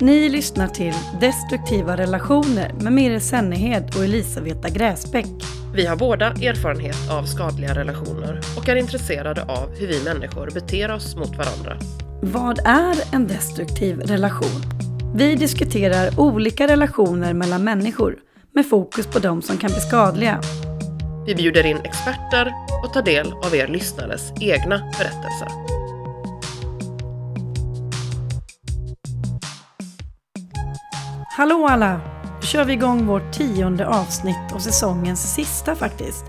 Ni lyssnar till Destruktiva relationer med Mirre Sennehed och Elisabetta Gräsbäck. Vi har båda erfarenhet av skadliga relationer och är intresserade av hur vi människor beter oss mot varandra. Vad är en destruktiv relation? Vi diskuterar olika relationer mellan människor med fokus på de som kan bli skadliga. Vi bjuder in experter och tar del av er lyssnares egna berättelser. Hallå alla! Nu kör vi igång vårt tionde avsnitt och säsongens sista faktiskt.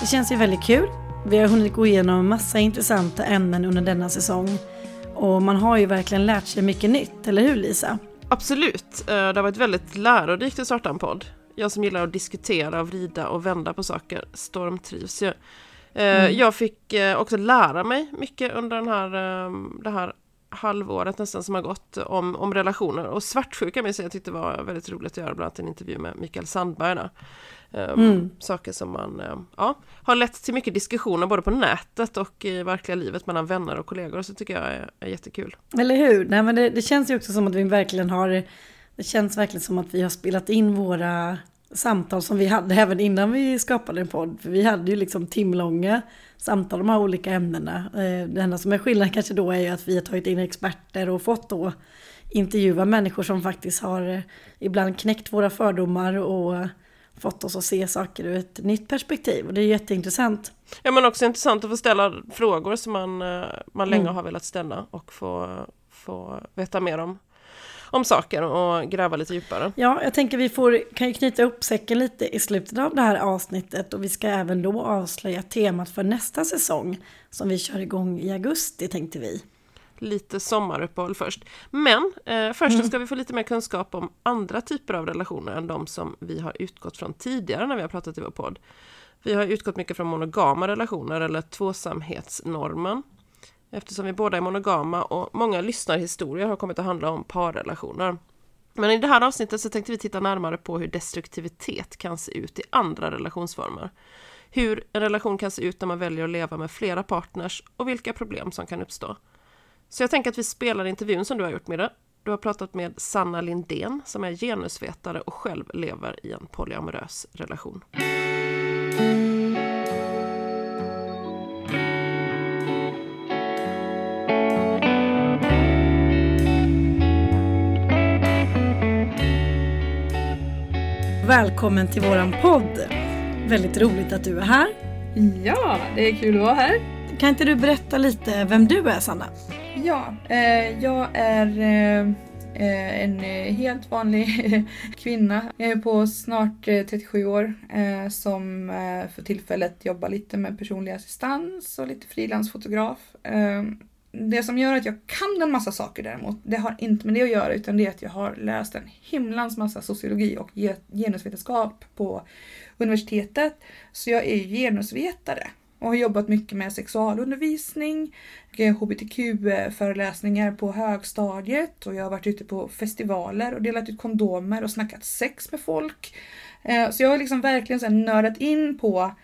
Det känns ju väldigt kul. Vi har hunnit gå igenom massa intressanta ämnen under denna säsong. Och man har ju verkligen lärt sig mycket nytt, eller hur Lisa? Absolut. Eh, det har varit väldigt lärorikt att starta en podd. Jag som gillar att diskutera, vrida och vända på saker stormtrivs ju. Eh, mm. Jag fick eh, också lära mig mycket under den här, det här halvåret nästan som har gått om, om relationer. Och svartsjuka minns jag tyckte var väldigt roligt att göra, bland annat en intervju med Mikael Sandberg. Där. Um, mm. Saker som man um, ja, har lett till mycket diskussioner både på nätet och i verkliga livet mellan vänner och kollegor. Så tycker jag är, är jättekul. Eller hur? Nej, men det, det känns ju också som att vi verkligen har Det känns verkligen som att vi har spelat in våra samtal som vi hade även innan vi skapade en podd. För vi hade ju liksom timlånga samtal om de här olika ämnena. Eh, det enda som är skillnad kanske då är ju att vi har tagit in experter och fått då intervjua människor som faktiskt har eh, ibland knäckt våra fördomar och fått oss att se saker ur ett nytt perspektiv. Och det är jätteintressant. Ja men också intressant att få ställa frågor som man, eh, man länge mm. har velat ställa och få, få veta mer om om saker och gräva lite djupare. Ja, jag tänker vi får, kan ju knyta upp säcken lite i slutet av det här avsnittet och vi ska även då avslöja temat för nästa säsong som vi kör igång i augusti tänkte vi. Lite sommaruppehåll först. Men eh, först mm. ska vi få lite mer kunskap om andra typer av relationer än de som vi har utgått från tidigare när vi har pratat i vår podd. Vi har utgått mycket från monogama relationer eller tvåsamhetsnormen eftersom vi båda är monogama och många lyssnarhistorier har kommit att handla om parrelationer. Men i det här avsnittet så tänkte vi titta närmare på hur destruktivitet kan se ut i andra relationsformer. Hur en relation kan se ut när man väljer att leva med flera partners och vilka problem som kan uppstå. Så jag tänker att vi spelar intervjun som du har gjort med det. Du har pratat med Sanna Lindén som är genusvetare och själv lever i en polyamorös relation. Välkommen till våran podd. Väldigt roligt att du är här. Ja, det är kul att vara här. Kan inte du berätta lite vem du är Sanna? Ja, eh, jag är eh, eh en helt vanlig kvinna Jag är på snart 37 eh, år eh, som eh, för tillfället jobbar lite med personlig assistans och lite frilansfotograf det som gör att jag kan en massa saker däremot, det har inte med det att göra utan det är att jag har läst en himlans massa sociologi och genusvetenskap på universitetet. Så jag är genusvetare och har jobbat mycket med sexualundervisning, eh, hbtq-föreläsningar på högstadiet och jag har varit ute på festivaler och delat ut kondomer och snackat sex med folk. Eh, så jag har liksom verkligen nördat in på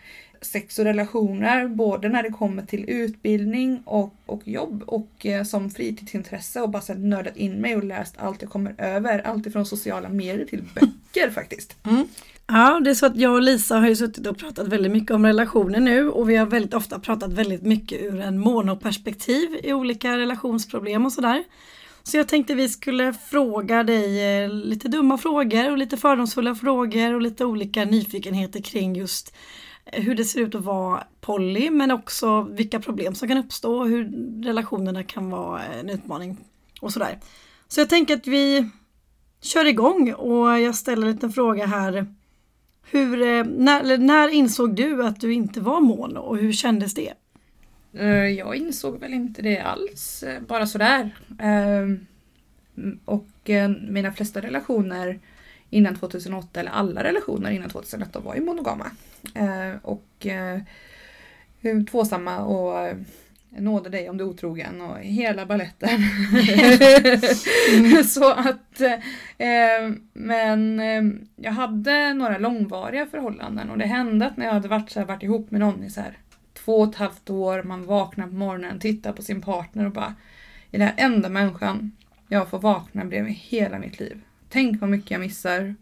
sex och relationer, både när det kommer till utbildning och, och jobb och eh, som fritidsintresse och bara nördat in mig och läst allt jag kommer över. Allt ifrån sociala medier till böcker faktiskt. Mm. Ja, det är så att jag och Lisa har ju suttit och pratat väldigt mycket om relationer nu och vi har väldigt ofta pratat väldigt mycket ur en monoperspektiv i olika relationsproblem och sådär. Så jag tänkte vi skulle fråga dig eh, lite dumma frågor och lite fördomsfulla frågor och lite olika nyfikenheter kring just hur det ser ut att vara poly men också vilka problem som kan uppstå och hur relationerna kan vara en utmaning och sådär. Så jag tänker att vi kör igång och jag ställer en liten fråga här. Hur, eh, när, när insåg du att du inte var mono och hur kändes det? Eh, jag insåg väl inte det alls, eh, bara sådär. Ehm, och mina flesta relationer innan 2008, eller alla relationer innan 2008 var ju monogama. Eh, och eh, tvåsamma och eh, nåde dig om du är otrogen och hela balletten. mm. Så att, eh, men eh, jag hade några långvariga förhållanden och det hände att när jag hade varit, så här, varit ihop med någon i så här, två och ett halvt år, man vaknar på morgonen, tittar på sin partner och bara är det här enda människan jag får vakna bredvid hela mitt liv. Tänk vad mycket jag missar.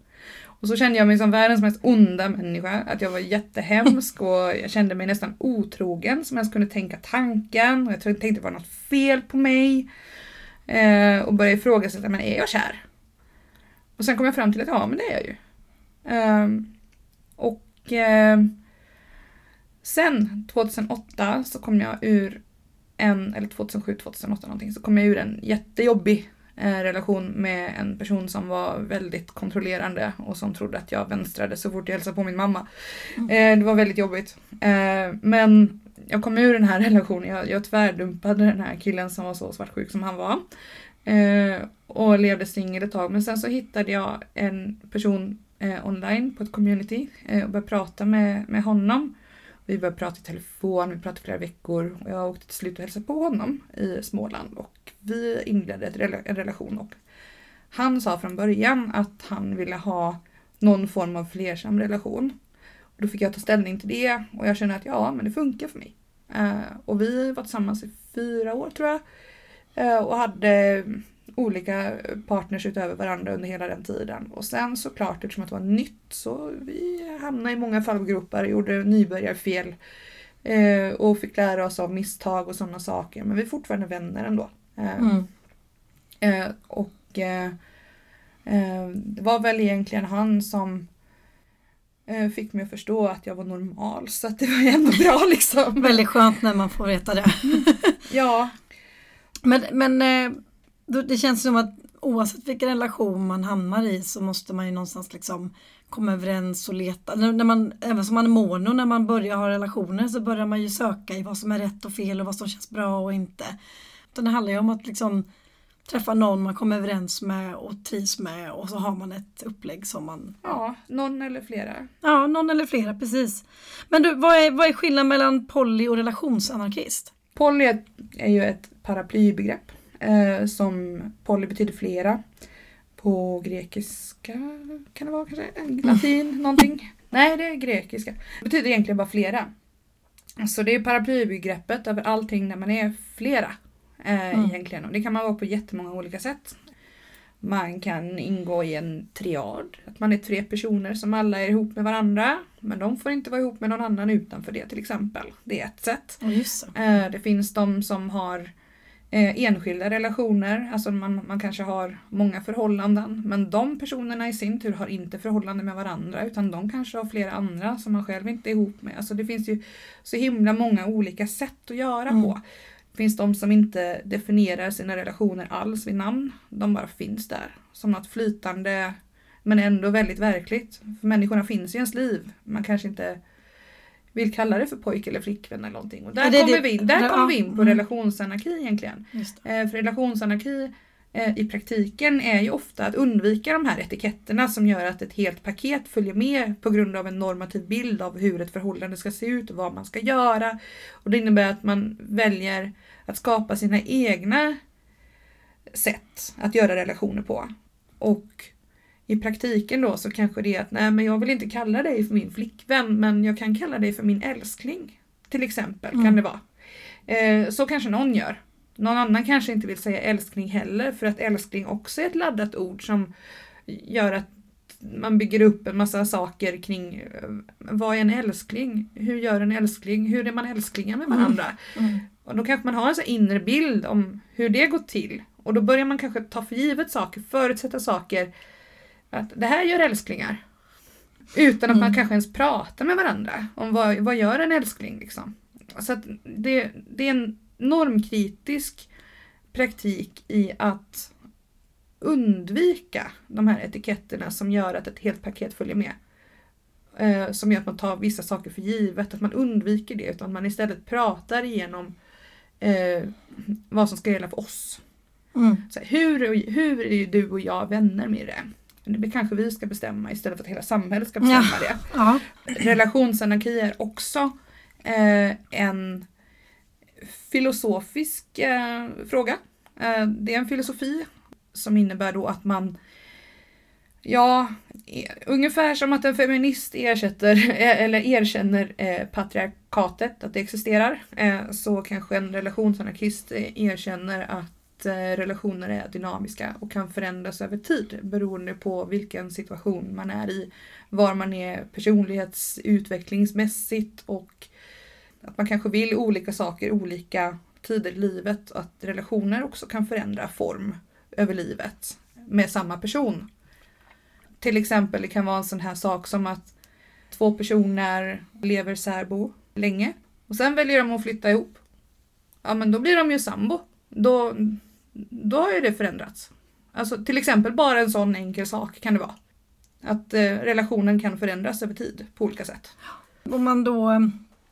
Och så kände jag mig som världens mest onda människa. Att jag var jättehemsk och jag kände mig nästan otrogen som ens kunde tänka tanken. Och jag tänkte det var något fel på mig. Eh, och började ifrågasätta, men är jag kär? Och sen kom jag fram till att ja, men det är jag ju. Eh, och eh, sen 2008 så kom jag ur en, eller 2007, 2008 någonting, så kom jag ur en jättejobbig relation med en person som var väldigt kontrollerande och som trodde att jag vänstrade så fort jag hälsade på min mamma. Mm. Eh, det var väldigt jobbigt. Eh, men jag kom ur den här relationen, jag, jag tvärdumpade den här killen som var så svartsjuk som han var. Eh, och levde singel ett tag men sen så hittade jag en person eh, online på ett community eh, och började prata med, med honom. Vi började prata i telefon, vi pratade flera veckor och jag åkte till slut och hälsade på honom i Småland och vi inledde en relation och han sa från början att han ville ha någon form av flersam relation. Och då fick jag ta ställning till det och jag kände att ja, men det funkar för mig. Uh, och vi var tillsammans i fyra år tror jag. Uh, och hade olika partners utöver varandra under hela den tiden. Och sen såklart eftersom att det var nytt så vi hamnade i många fallgropar, gjorde nybörjarfel eh, och fick lära oss av misstag och sådana saker. Men vi är fortfarande vänner ändå. Eh, mm. eh, och eh, eh, det var väl egentligen han som eh, fick mig att förstå att jag var normal så att det var ändå bra liksom. Väldigt skönt när man får veta det. ja. Men, men det känns som att oavsett vilken relation man hamnar i så måste man ju någonstans liksom komma överens och leta. När man, även som man är mono, när man börjar ha relationer så börjar man ju söka i vad som är rätt och fel och vad som känns bra och inte. Utan det handlar ju om att liksom träffa någon man kommer överens med och trivs med och så har man ett upplägg som man... Ja, någon eller flera. Ja, någon eller flera, precis. Men du, vad är, vad är skillnaden mellan poly och relationsanarkist? Poly är ju ett paraplybegrepp eh, som poly betyder flera. På grekiska kan det vara kanske? Latin, mm. någonting. Nej, det är grekiska. Det betyder egentligen bara flera. Så det är paraplybegreppet över allting när man är flera. Eh, mm. Egentligen. Och det kan man vara på jättemånga olika sätt. Man kan ingå i en triad, att man är tre personer som alla är ihop med varandra. Men de får inte vara ihop med någon annan utanför det till exempel. Det är ett sätt. Oh, det finns de som har eh, enskilda relationer, alltså man, man kanske har många förhållanden men de personerna i sin tur har inte förhållanden med varandra utan de kanske har flera andra som man själv inte är ihop med. Alltså det finns ju så himla många olika sätt att göra mm. på. Det finns de som inte definierar sina relationer alls vid namn, de bara finns där som något flytande men ändå väldigt verkligt. För människorna finns i ens liv. Man kanske inte vill kalla det för pojke eller flickvän eller någonting. Och där det, kommer, det, vi, in, där ja, kommer vi in på mm. relationsanarki egentligen. Eh, för relationsanarki eh, i praktiken är ju ofta att undvika de här etiketterna som gör att ett helt paket följer med på grund av en normativ bild av hur ett förhållande ska se ut och vad man ska göra. Och Det innebär att man väljer att skapa sina egna sätt att göra relationer på. Och i praktiken då så kanske det är att nej men jag vill inte kalla dig för min flickvän men jag kan kalla dig för min älskling. Till exempel mm. kan det vara. Eh, så kanske någon gör. Någon annan kanske inte vill säga älskling heller för att älskling också är ett laddat ord som gör att man bygger upp en massa saker kring eh, vad är en älskling? Hur gör en älskling? Hur är man älsklingar med varandra? Mm. Mm. Och då kanske man har en sån inre bild om hur det går till. Och då börjar man kanske ta för givet saker, förutsätta saker att det här gör älsklingar. Utan att mm. man kanske ens pratar med varandra om vad, vad gör en älskling. Liksom. Så att det, det är en normkritisk praktik i att undvika de här etiketterna som gör att ett helt paket följer med. Eh, som gör att man tar vissa saker för givet, att man undviker det utan man istället pratar igenom eh, vad som ska gälla för oss. Mm. Så hur, hur är du och jag vänner med det? Det kanske vi ska bestämma istället för att hela samhället ska bestämma ja. det. Ja. Relationsanarki är också eh, en filosofisk eh, fråga. Eh, det är en filosofi som innebär då att man Ja, ungefär som att en feminist ersätter, eller erkänner eh, patriarkatet, att det existerar, eh, så kanske en relationsanarkist erkänner att att eh, relationer är dynamiska och kan förändras över tid beroende på vilken situation man är i. Var man är personlighetsutvecklingsmässigt och att man kanske vill olika saker olika tider i livet och att relationer också kan förändra form över livet med samma person. Till exempel det kan vara en sån här sak som att två personer lever särbo länge och sen väljer de att flytta ihop. Ja men då blir de ju sambo. Då, då har ju det förändrats. Alltså till exempel bara en sån enkel sak kan det vara. Att eh, relationen kan förändras över tid på olika sätt. Om man då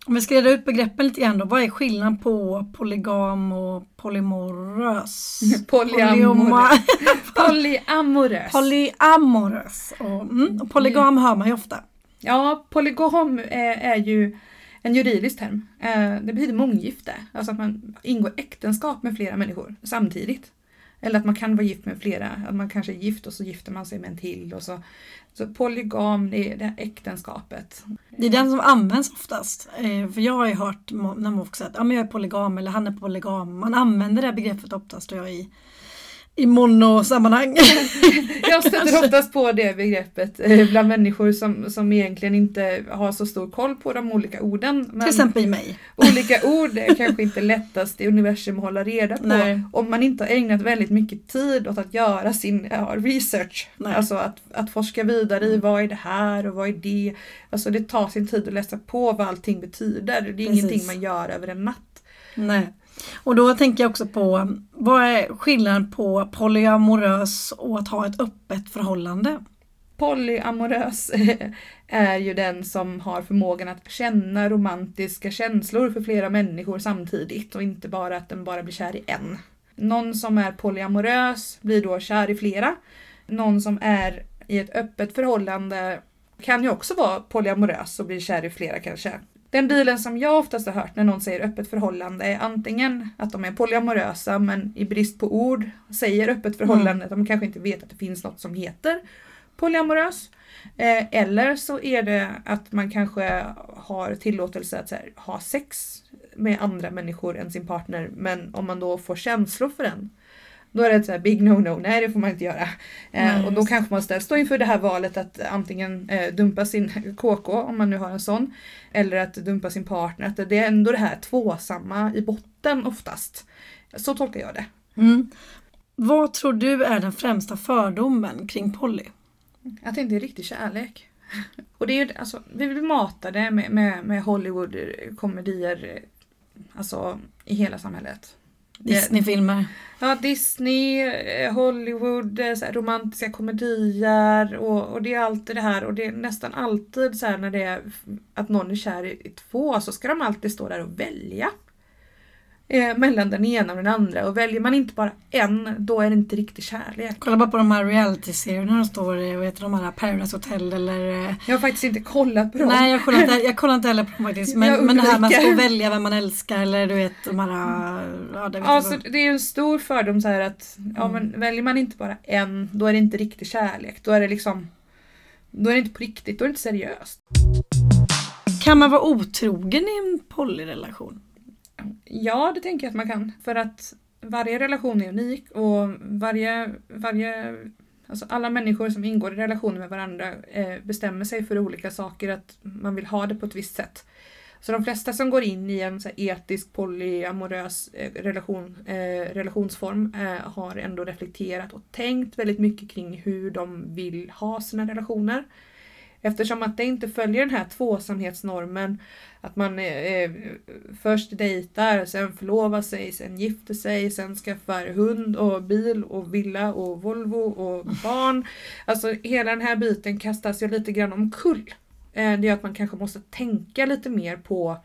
om vi ska reda ut begreppen lite grann då, vad är skillnaden på polygam och polymorös? Polyamorös. Polyamorös. Polyamorös. Och, mm, och polygam hör man ju ofta. Ja, polygam är, är ju en juridisk term. Eh, det betyder månggifte, alltså att man ingår äktenskap med flera människor samtidigt. Eller att man kan vara gift med flera, att man kanske är gift och så gifter man sig med en till. Och så. så polygam, det är det här äktenskapet. Det är den som används oftast. Eh, för jag har ju hört när man säger att ja, men jag är polygam eller han är polygam. Man använder det här begreppet oftast jag i i monosammanhang. jag stöter oftast på det begreppet eh, bland människor som, som egentligen inte har så stor koll på de olika orden. Till exempel mig. Olika ord är kanske inte lättast i universum att hålla reda på Nej. om man inte har ägnat väldigt mycket tid åt att göra sin ja, research. Nej. Alltså att, att forska vidare i vad är det här och vad är det. Alltså det tar sin tid att läsa på vad allting betyder. Det är Precis. ingenting man gör över en natt. Nej. Och då tänker jag också på vad är skillnaden på polyamorös och att ha ett öppet förhållande? Polyamorös är ju den som har förmågan att känna romantiska känslor för flera människor samtidigt och inte bara att den bara blir kär i en. Någon som är polyamorös blir då kär i flera. Någon som är i ett öppet förhållande kan ju också vara polyamorös och bli kär i flera kanske. Den bilen som jag oftast har hört när någon säger öppet förhållande är antingen att de är polyamorösa men i brist på ord säger öppet förhållande, mm. de kanske inte vet att det finns något som heter polyamorös. Eh, eller så är det att man kanske har tillåtelse att här, ha sex med andra människor än sin partner men om man då får känslor för den då är det ett så big no-no, nej det får man inte göra. Eh, och då kanske man ställs inför det här valet att antingen eh, dumpa sin KK, om man nu har en sån, eller att dumpa sin partner. Att det är ändå det här tvåsamma i botten oftast. Så tolkar jag det. Mm. Vad tror du är den främsta fördomen kring poly? Att det inte är riktig kärlek. Och det är ju, alltså, vi blir matade med, med, med Hollywood-komedier alltså, i hela samhället. Disneyfilmer. Ja, Disney, eh, Hollywood, eh, romantiska komedier och, och det är alltid det här och det är nästan alltid så här när det är att någon är kär i två så ska de alltid stå där och välja eh, mellan den ena och den andra. Och väljer man inte bara en, då är det inte riktig kärlek. Kolla bara på de här reality-serierna de står i, vad heter de här, Paradise Hotel eller... Eh, jag har faktiskt inte kollat på dem. Nej, jag kollar inte, jag kollar inte heller på dem faktiskt. Men, men det här man ska välja vem man älskar eller du vet de här... Ja, det, alltså, det är en stor fördom så här att ja, men mm. väljer man inte bara en, då är det inte riktig kärlek. Då är det liksom... Då är det inte på riktigt, då är det inte seriöst. Kan man vara otrogen i en polyrelation? Ja, det tänker jag att man kan. För att varje relation är unik och varje, varje Alltså alla människor som ingår i relationer med varandra eh, bestämmer sig för olika saker, att man vill ha det på ett visst sätt. Så de flesta som går in i en så etisk polyamorös eh, relation, eh, relationsform eh, har ändå reflekterat och tänkt väldigt mycket kring hur de vill ha sina relationer. Eftersom att det inte följer den här tvåsamhetsnormen att man eh, eh, först dejtar, sen förlovar sig, sen gifter sig, sen skaffar hund och bil och villa och Volvo och barn. Alltså hela den här biten kastas ju lite grann omkull. Eh, det gör att man kanske måste tänka lite mer på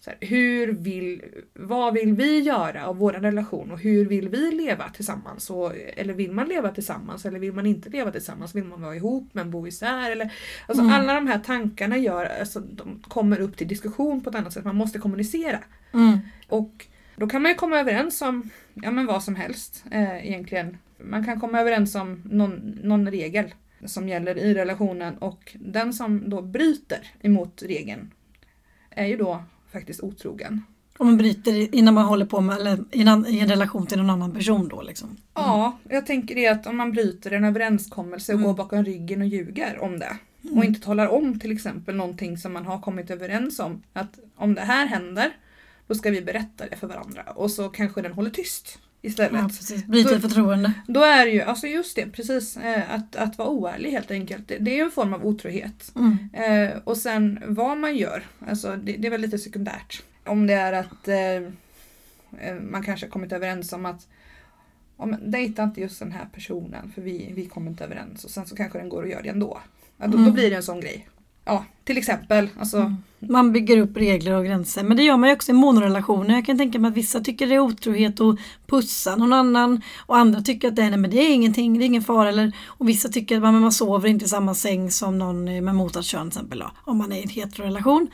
så här, hur vill, vad vill vi göra av vår relation och hur vill vi leva tillsammans? Och, eller vill man leva tillsammans eller vill man inte leva tillsammans? Vill man vara ihop men bo isär? Eller, alltså mm. Alla de här tankarna gör, alltså, de kommer upp till diskussion på ett annat sätt. Man måste kommunicera. Mm. Och då kan man ju komma överens om ja, men vad som helst eh, egentligen. Man kan komma överens om någon, någon regel som gäller i relationen och den som då bryter emot regeln är ju då faktiskt otrogen. Om man bryter innan man håller på med, eller innan, i en relation till någon annan person då liksom. Ja, jag tänker det att om man bryter en överenskommelse och Mm. går bakom ryggen och ljuger om det. Och inte talar om till exempel någonting som man har kommit överens om. Att om det här händer, då ska vi berätta det för varandra. Och så kanske den håller tyst istället. Ja, precis. Bryter Då- förtroende. Då är det ju, alltså just det, precis. Eh, att, att vara oärlig helt enkelt. Det, det är ju en form av otrohet. Mm. Eh, och sen vad man gör, alltså det, det är väl lite sekundärt. Om det är att eh, eh, man kanske har kommit överens om att men dejta inte just den här personen för vi, vi kommer inte överens och sen så kanske den går och gör det ändå. Då, då Mm. blir det en sån grej. Ja, till exempel. Alltså, Mm. Man bygger upp regler och gränser. Men det gör man ju också i monorelationer. Jag kan tänka mig att vissa tycker det är otrohet att pussa någon annan. Och andra tycker att det är, nej, men det är ingenting, det är ingen fara. Eller, och vissa tycker att man, man sover inte i samma säng som någon eh, med motsatt kön till exempel. Då, om man är i en heterorelation.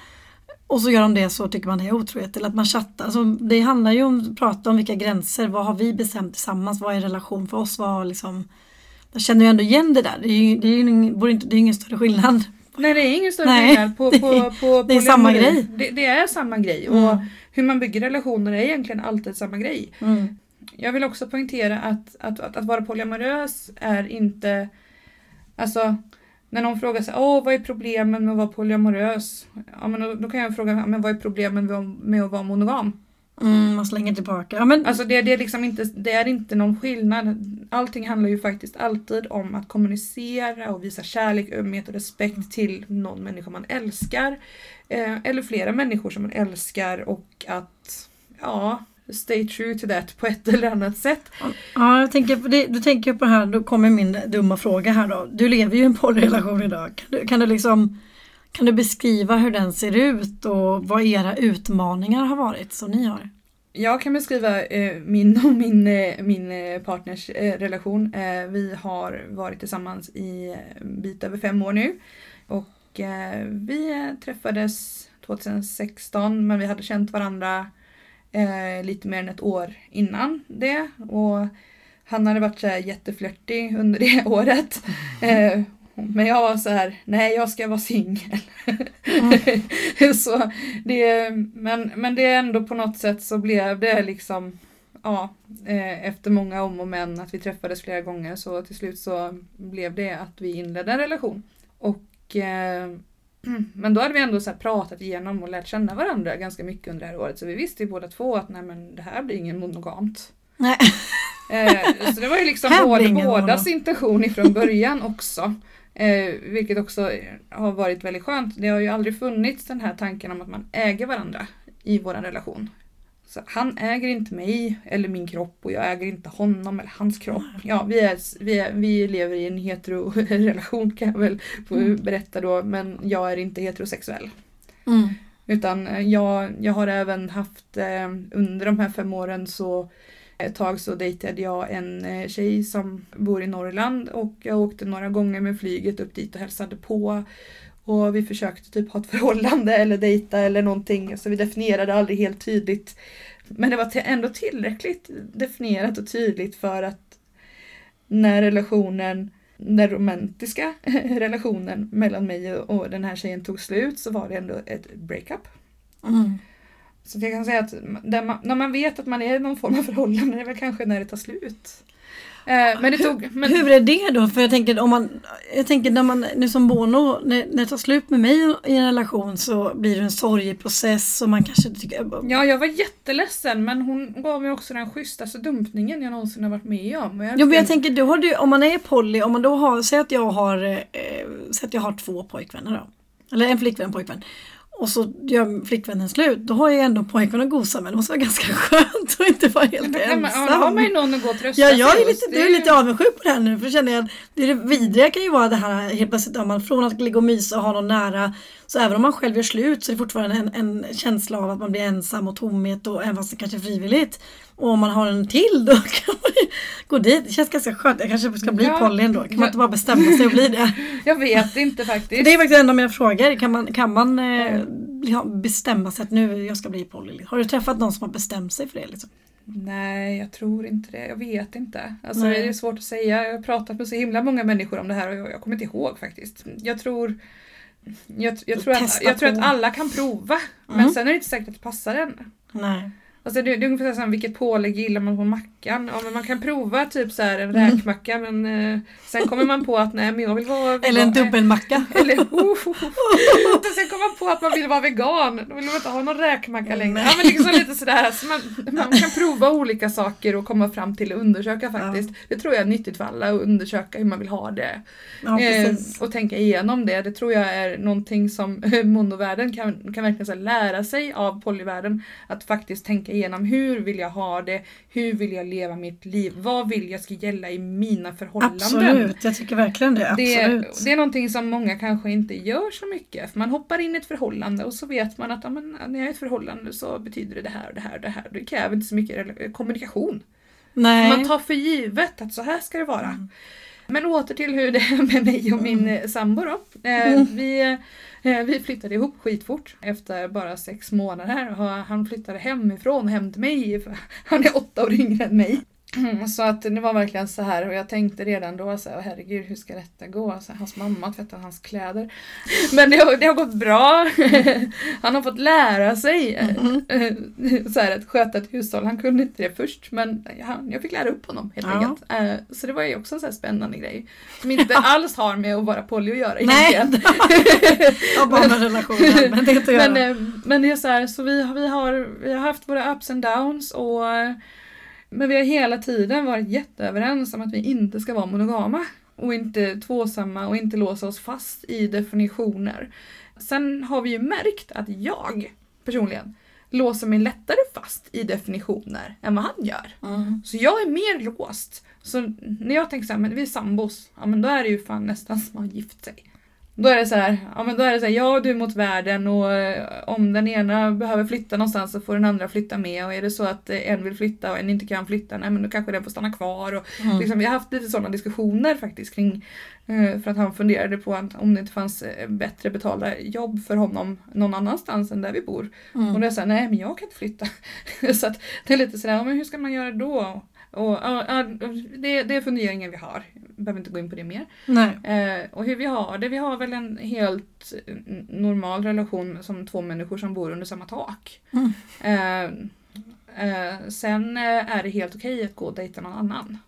Och så gör de det så tycker man det är otrohet. Eller att man chattar. Alltså, det handlar ju om att prata om vilka gränser. Vad har vi bestämt tillsammans? Vad är relation för oss? Vad liksom... Jag känner ju ändå igen det där. Det är ju, det är ju det är ju ingen, det är ingen större skillnad nej det är ingen större Nej, skillnad på, det- på, på det är samma grej. Det, det är samma grej. Mm. Och hur man bygger relationer är egentligen alltid samma grej. Mm. Jag vill också poängtera att, att, att, att vara polyamorös är inte... Alltså, när någon frågar sig Åh, vad är problemen med att vara polyamorös? Ja, men då, då kan jag fråga "Ja, men vad är problemen med, att- med att vara monogam? Mm, man slänger tillbaka. Ja, men, Alltså det, det, är liksom inte, det är inte någon skillnad. Allting handlar ju faktiskt alltid om att kommunicera och visa kärlek, ömhet och respekt till någon människa man älskar. Eh, eller flera människor som man älskar och att ja, stay true to that på ett eller annat sätt. Ja, jag tänker på det, du tänker på det här, då kommer min dumma fråga här då. Du lever ju i en porrrelation idag. Kan du, kan du liksom kan du beskriva hur den ser ut och vad era utmaningar har varit som ni har? Jag kan beskriva eh, min och min, eh, min eh, partners eh, relation. Eh, vi har varit tillsammans i en bit över fem år nu. Och eh, vi eh, träffades 2016 men vi hade känt varandra eh, lite mer än ett år innan det. Och han hade varit så jätteflörtig under det året. Eh, men jag var så här, nej jag ska vara singel. så det, men, men det är ändå på något sätt så blev det liksom, ja, eh, efter många om och men att vi träffades flera gånger så till slut så blev det att vi inledde en relation. Och eh, men då hade vi ändå så pratat igenom och lärt känna varandra ganska mycket under det här året så vi visste ju båda två att nej men det här blir ingen monogamt. Nej. Eh, så det var ju liksom både, bådas intention ifrån början också. Eh, vilket också har varit väldigt skönt. Det har ju aldrig funnits den här tanken om att man äger varandra i vår relation. Så han äger inte mig eller min kropp och jag äger inte honom eller hans kropp. Ja, vi, är, vi, är, vi lever i en hetero-relation kan jag väl Mm. berätta då, men jag är inte heterosexuell. Mm. Utan eh, jag, jag har även haft eh, under de här fem åren så ett tag så dejtade jag en eh, tjej som bor i Norrland och jag åkte några gånger med flyget upp dit och hälsade på. Och vi försökte typ ha ett förhållande eller dejta eller någonting så vi definierade aldrig helt tydligt. Men det var ändå tillräckligt definierat och tydligt för att när relationen den romantiska relationen mellan mig och den här tjejen tog slut så var det ändå ett breakup. Mm. Så jag kan säga att man, när man vet att man är i någon form av förhållande, det är väl kanske när det tar slut. Eh, men det tog... Men, Hur är det då? För jag tänker om man, jag tänker när man, nu som Bono, när, när det tar slut med mig i en relation så blir det en sorgeprocess och man kanske tycker, ja, jag var jätteledsen men hon gav mig också den schysstaste dumpningen jag någonsin har varit med om. Och Jo men jag tänker, du har du, om man är poly, om man då har, säg att jag har, eh, att jag har två pojkvänner då. Eller en flickvän och en pojkvän. Och så gör flickvännen slut, då har jag ändå pojkvän att gosa med. Det måste vara ganska skönt att inte vara helt men, ensam. ja, har man ju någon att gå och trösta Ja, jag är lite, Det är ju- lite avundsjuk på det här nu för känner jag det, det vidriga kan ju vara det här helt plötsligt man från att ligga och mysa och ha någon nära så även om man själv gör slut så är det fortfarande en, en känsla av att man blir ensam och tomhet och även fast det kanske är frivilligt. Och om man har en till då kan man ju gå dit. Det känns ganska skönt. Jag kanske ska bli Ja. poly ändå. Kan man Ja. inte bara bestämma sig och bli det? Jag vet inte faktiskt. Det är faktiskt en av mina frågor. Kan man, kan man eh, bestämma sig att nu jag ska bli poly? Har du träffat någon som har bestämt sig för det? Liksom? Nej, jag tror inte det. Jag vet inte. Alltså, Nej. det är svårt att säga. Jag har pratat med så himla många människor om det här och jag, jag kommer inte ihåg faktiskt. Jag tror, jag, jag tror, att, jag tror att alla kan prova. Mm. Men sen är det inte säkert att det passar en. Nej. Alltså det, det är ungefär som vilket pålägg gillar man på mackan? Ja men man kan prova typ så här en Mm. räkmacka men eh, sen kommer man på att nej men jag vill vara Eller en vegan. dubbelmacka. Eller oh, Sen kommer man på att man vill vara vegan. Då vill man inte ha någon räkmacka längre. Ja men liksom lite sådär. Så man, man kan prova olika saker och komma fram till att undersöka faktiskt. Det tror jag är nyttigt för alla att undersöka hur man vill ha det. Ja, Eh, och tänka igenom det. Det tror jag är någonting som monovärlden kan, kan verkligen så lära sig av polyvärlden. Att faktiskt tänka igenom hur vill jag ha det? Hur vill jag leva mitt liv? Vad vill jag ska gälla i mina förhållanden? Absolut, jag tycker verkligen det. Det, Absolut. det är någonting som många kanske inte gör så mycket. För man hoppar in i ett förhållande och så vet man att ja, men, när jag är i ett förhållande så betyder det det här och det här och det här. Det kräver inte så mycket kommunikation. Nej. Man tar för givet att så här ska det vara. Men åter till hur det är med mig och min mm. sambo då. Eh, Mm. vi, Eh, vi flyttade ihop skitfort efter bara sex månader. Och Han flyttade hemifrån hem till mig. Han är åtta år yngre än mig. Mm, Så att det var verkligen så här och jag tänkte redan då så här, herregud hur ska detta gå? Så här, hans mamma tvättade hans kläder. Men det har, det har gått bra. Han har fått lära sig eh, så här, att sköta ett hushåll. Han kunde inte det först men han, jag fick lära upp honom helt Ja. enkelt. Eh, Så det var ju också en så här spännande grej. Som inte alls har med att vara poly att göra Nej. egentligen. Jag bara med relationen, men det är inte att Men, göra. eh, men det är så här, så vi, vi, har, vi har haft våra ups and downs och men vi har hela tiden varit jätteöverens om att vi inte ska vara monogama och inte tvåsamma och inte låsa oss fast i definitioner. Sen har vi ju märkt att jag personligen låser mig lättare fast i definitioner än vad han gör. Mm. Så jag är mer låst. Så när jag tänker så här, men vi är sambos, ja men då är det ju fan nästan som att ha gift sig. Då är det så här, ja men då är det så här, jag och du mot världen och eh, om den ena behöver flytta någonstans så får den andra flytta med och är det så att eh, en vill flytta och en inte kan flytta, nej men då kanske den får stanna kvar och Mm. liksom, vi har haft lite sådana diskussioner faktiskt kring eh, för att han funderade på att om det inte fanns bättre betalda jobb för honom någon annanstans än där vi bor. Och Mm. då är jag såhär, nej men jag kan inte flytta. så att det är lite sådär, ja, men hur ska man göra då? Och, ja, det, det är funderingar vi har. Behöver inte gå in på det mer. Nej. Eh, och hur vi har det, vi har väl en helt normal relation som två människor som bor under samma tak. Mm. Eh, eh, sen eh, är det helt okej att gå och dejta någon annan.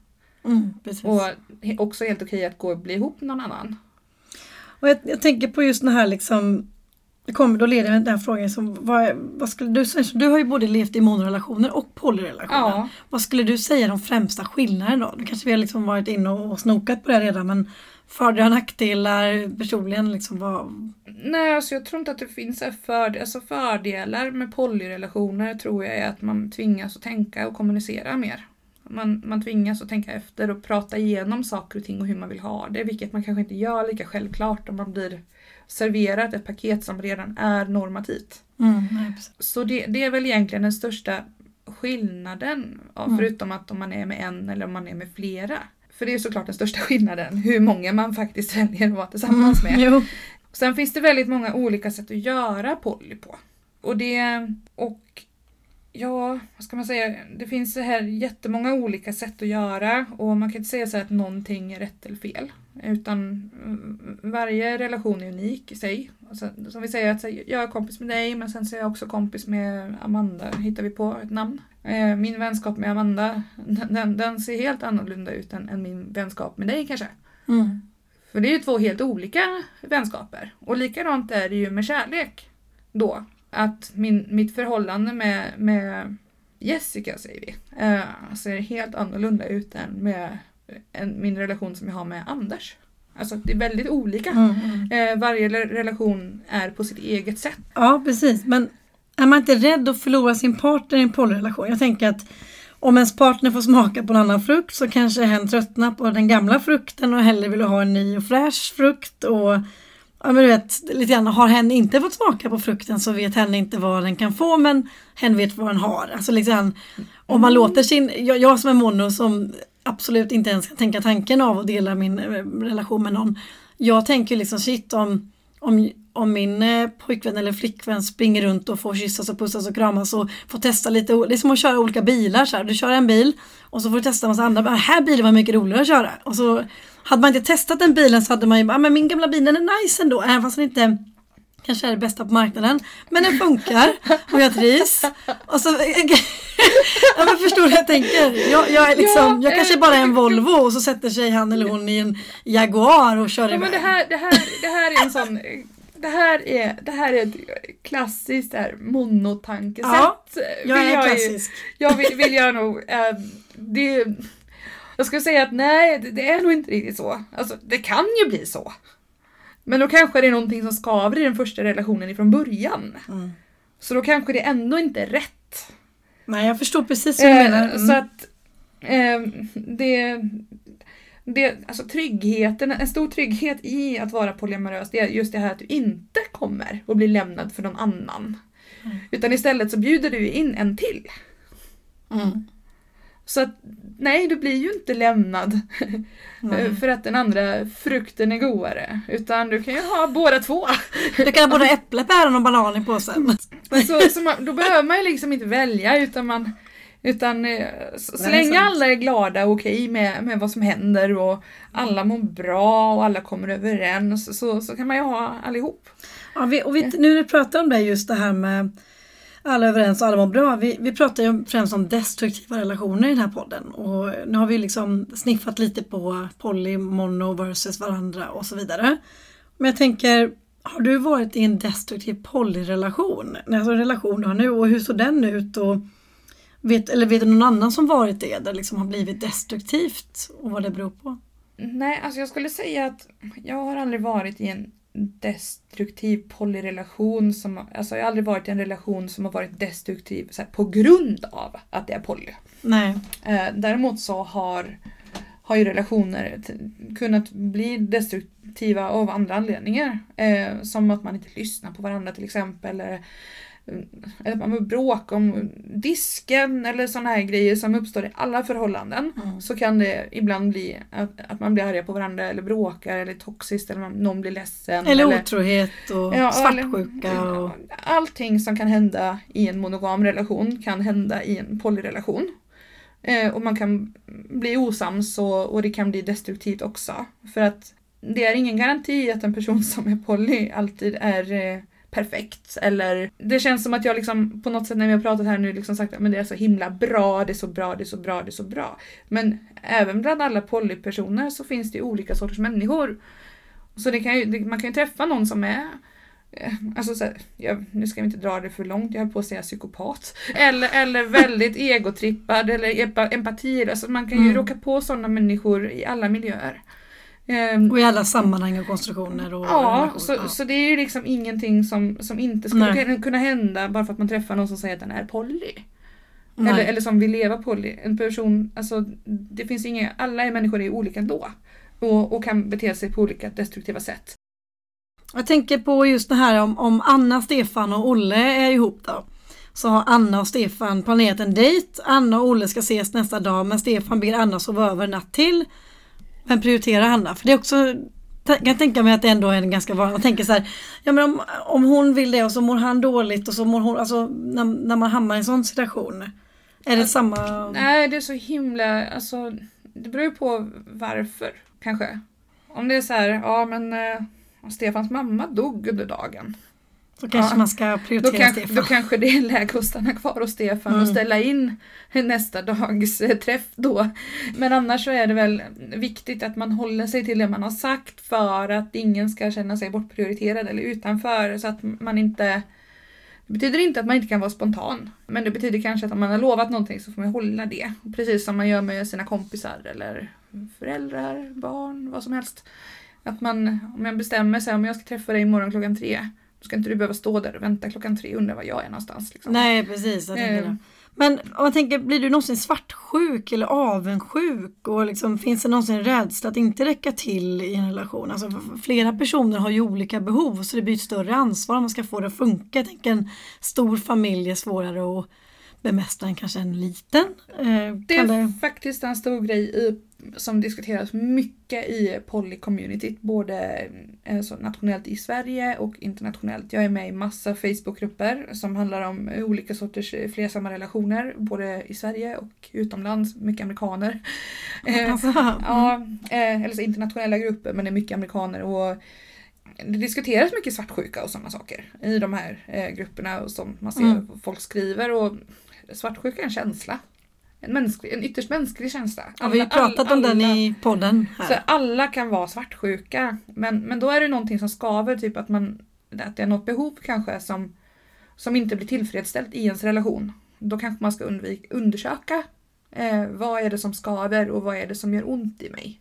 Mm. Och också helt okej att gå och bli ihop med någon annan. Och jag, jag tänker på just den här liksom det kommer, då leder jag den här frågan som, vad, vad skulle du du har ju både levt i monorelationer och polyrelationer. Ja. Vad skulle du säga är de främsta skillnaderna då? Nu kanske vi har liksom varit inne och snokat på det redan men fördelar och nackdelar personligen liksom vad... Nej, alltså jag tror inte att det finns så här för, alltså fördelar med polyrelationer tror jag är att man tvingas att tänka och kommunicera mer. Man, man tvingas att tänka efter och prata igenom saker och ting och hur man vill ha det, vilket man kanske inte gör lika självklart om man blir serverat ett paket som redan är normativt. Mm. Så det, det är väl egentligen den största skillnaden, Mm. förutom att om man är med en eller om man är med flera. För det är såklart den största skillnaden, hur många man faktiskt väljer att vara tillsammans med. Jo. Sen finns det väldigt många olika sätt att göra poly på. Och det, och ja, vad ska man säga, det finns så här jättemånga olika sätt att göra och man kan inte säga så här att någonting är rätt eller fel. Utan mm, varje relation är unik i sig. Alltså, som vi säger att jag är kompis med dig men sen så är jag också kompis med Amanda, hittar vi på ett namn. Eh, Min vänskap med Amanda, den, den ser helt annorlunda ut än, än min vänskap med dig kanske. Mm. För det är ju två helt olika vänskaper. Och likadant är det ju med kärlek. Då. Att min, mitt förhållande med, med Jessica, säger vi, eh, ser helt annorlunda ut än med en, min relation som jag har med Anders. Alltså det är väldigt olika. Mm, mm. Eh, varje relation är på sitt eget sätt. Ja precis men är man inte rädd att förlora sin partner i en polyrelation? Jag tänker att om ens partner får smaka på en annan frukt så kanske hen tröttnar på den gamla frukten och hellre vill ha en ny och fräsch frukt. Och, ja, men du vet, lite grann, har hen inte fått smaka på frukten så vet hen inte vad den kan få men hen vet vad den har. Alltså liksom, om man låter sin, jag, jag som är mono som absolut inte ens kan tänka tanken av att dela min eh, relation med någon. Jag tänker liksom shit om, om, om min eh, pojkvän eller flickvän springer runt och får kyssas och pussas och kramas och får testa lite, det är som att köra olika bilar så här. Du kör en bil och så får du testa en massa andra, den här bilen var mycket roligare att köra. Och så hade man inte testat den bilen så hade man ju bara, "Ah, men min gamla bil den är nice ändå, även fast den inte kanske är det bästa på marknaden. Men den funkar och jag trivs. Och så, ja, men förstår du hur jag tänker? Jag, jag, är liksom, jag kanske bara är en Volvo och så sätter sig han eller hon i en Jaguar och kör Ja, iväg. men det, här, det, här, det här är en sån... Det här är, det här är ett klassiskt där monotankesätt. Ja, Jag Vill är ju- klassisk. Jag vill, vill jag nog... Eh, det, jag skulle säga att nej, det, det är nog inte riktigt så. Alltså, det kan ju bli så. Men då kanske det är någonting som skaver i den första relationen ifrån början. Mm. Så då kanske det ändå inte är rätt. Nej, jag förstår precis vad du Eh, menar. Mm. Så att eh, det, det, alltså tryggheten, en stor trygghet i att vara polyamorös det är just det här att du inte kommer att bli lämnad för någon annan. Mm. Utan istället så bjuder du in en till. Mm. Så att nej, du blir ju inte lämnad Mm. för att den andra frukten är godare. Utan du kan ju ha båda två. Du kan ha både äpple, päron och banan i påsen. Så, så man, då behöver man ju liksom inte välja utan man utan eh, så, så länge alla är glada och okej med, med vad som händer och alla mår bra och alla kommer överens så, så kan man ju ha allihop. Ja, vi, och vi, nu när du pratar om det, just det här med alla är överens och alla mår bra. Vi, vi pratar ju främst om destruktiva relationer i den här podden. Och nu har vi liksom sniffat lite på poly, mono versus varandra och så vidare. Men jag tänker, har du varit i en destruktiv polyrelation? Alltså en relation du har nu och hur såg den ut? Och vet, eller vet du någon annan som varit det, där liksom har blivit destruktivt och vad det beror på? Nej, alltså jag skulle säga att jag har aldrig varit i en destruktiv polyrelation. Som, alltså jag har aldrig varit i en relation som har varit destruktiv här, på grund av att det är poly. Nej. Eh, däremot så har, har ju relationer kunnat bli destruktiva av andra anledningar. Eh, som att man inte lyssnar på varandra till exempel. Eller, eller man vill bråka om disken eller sådana här grejer som uppstår i alla förhållanden. Mm. Så kan det ibland bli att, att man blir arga på varandra eller bråkar eller toxiskt eller man- någon blir ledsen. Eller otrohet och Ja, svartsjuka. eller- Och, Allting som kan hända i en monogam relation kan hända i en polyrelation. Eh, och man kan bli osams och, och det kan bli destruktivt också. För att det är ingen garanti att en person som är poly alltid är eh, perfekt. Eller det känns som att jag liksom på något sätt när vi har pratat här nu liksom sagt att men det är så himla bra, det är så bra, det är så bra, det är så bra. Men även bland alla polypersoner så finns det olika sorters människor. Så det kan ju, det, man kan ju träffa någon som är eh, Alltså så här, jag, nu ska vi inte dra det för långt, jag höll på att säga psykopat. Eller, eller väldigt egotrippad eller empa- empati. Alltså man kan ju Mm. råka på sådana människor i alla miljöer. Ehm, och i alla sammanhang och konstruktioner. Och Ja, relationer. så, Ja. så det är ju liksom ingenting som, som inte skulle Nej. kunna- hända bara för att man träffar någon som säger att den är poly. Nej. Eller, eller som vill leva poly. En person, alltså det finns inga, alla är människor är olika ändå. Och, och kan bete sig på olika destruktiva sätt. Jag tänker på just det här om, om Anna, Stefan och Olle är ihop då. Så har Anna och Stefan planerat en dejt. Anna och Olle ska ses nästa dag men Stefan ber Anna sova över en natt till. Men prioriterar Anna. För det är också jag kan tänka mig att det ändå är en ganska vanlig. Man tänker så här, ja men om, om hon vill det och så mår han dåligt och så mår hon, alltså när, när man hamnar i en sån situation. Är det samma? Nej, det är så himla, alltså det beror ju på varför kanske. Om det är så här, ja men eh, Stefans mamma dog under dagen. Så kanske Ja. man ska Då, prioritera kanske, Stefan. då kanske det är läge att stanna kvar hos Stefan och Mm. ställa in nästa dags eh, träff då. Men annars så är det väl viktigt att man håller sig till det man har sagt för att ingen ska känna sig bortprioriterad eller utanför så att man inte det betyder inte att man inte kan vara spontan. Men det betyder kanske att om man har lovat någonting så får man hålla det. Precis som man gör med sina kompisar eller föräldrar, barn, vad som helst. Att man, om jag bestämmer sig om jag ska träffa dig imorgon klockan tre. Ska inte du behöva stå där och vänta klockan tre och undra var jag är någonstans. Liksom. Nej precis, jag tänker Eh. det. Men om man tänker, blir du någonsin svartsjuk eller avundsjuk? Och liksom, finns det någonsin rädsla att inte räcka till i en relation? Alltså, flera personer har ju olika behov så det blir ett större ansvar om man ska få det att funka. Jag tänker en stor familj är svårare att bemästra än kanske en liten. Eh, Det är det... faktiskt en stor grej i, som diskuteras mycket i poly-communityt, både eh, så nationellt i Sverige och internationellt. Jag är med i massa Facebookgrupper som handlar om olika sorters eh, flersamma relationer, både i Sverige och utomlands, mycket amerikaner. Alltså, Ja, eh, eller så internationella grupper men det är mycket amerikaner och det diskuteras mycket svartsjuka och sådana saker i de här eh, grupperna och som man ser Mm. folk skriver och svartsjuka är en känsla. En, mänsklig, en ytterst mänsklig känsla. Ja, vi har ju Alla- pratat om den alla- i podden Så här. alla kan vara svartsjuka. Men, men då är det någonting som skaver, typ att, man, att det är något behov kanske som, som inte blir tillfredsställt i ens relation. Då kanske man ska undvika, undersöka eh, vad är det som skaver och vad är det som gör ont i mig.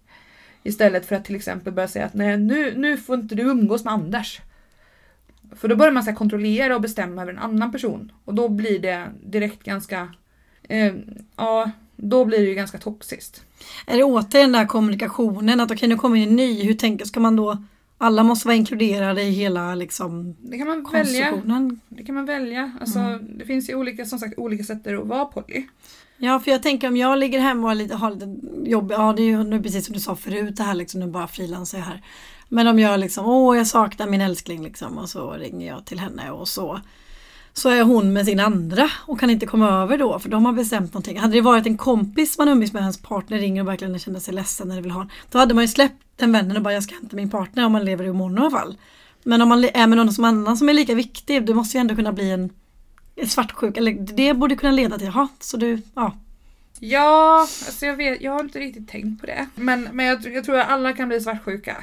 Istället för att till exempel börja säga att nej, nu, nu får inte du umgås med Anders. För då börjar man så här, kontrollera och bestämma över en annan person. Och då blir det direkt ganska, eh, ja, då blir det ju ganska toxiskt. Är det återigen den där kommunikationen att okej nu kommer en ny, hur tänker, ska man då alla måste vara inkluderade i hela liksom Det kan man välja. konstruktionen? Det kan man välja. Alltså, Det finns ju olika, som sagt, olika sätt att vara poly. Ja, för jag tänker om jag ligger hemma och har lite, har lite jobb, ja det är ju nu precis som du sa förut det här liksom, nu bara frilansar jag här. Men om jag liksom, åh jag saknar min älskling liksom och så ringer jag till henne och så så är hon med sin andra och kan inte komma över då för de har bestämt någonting. Hade det varit en kompis man umgås med, hans partner ringer och verkligen känner sig ledsen eller vill ha Då hade man ju släppt den vännen och bara jag ska hämta min partner om man lever i mono i alla fall. Men om man är med någon som annan som är lika viktig, det måste ju ändå kunna bli en, en svartsjuk, eller det borde kunna leda till, jaha, så du, ja. Ja, alltså jag, vet, jag har inte riktigt tänkt på det. Men, men jag, jag tror att alla kan bli svartsjuka.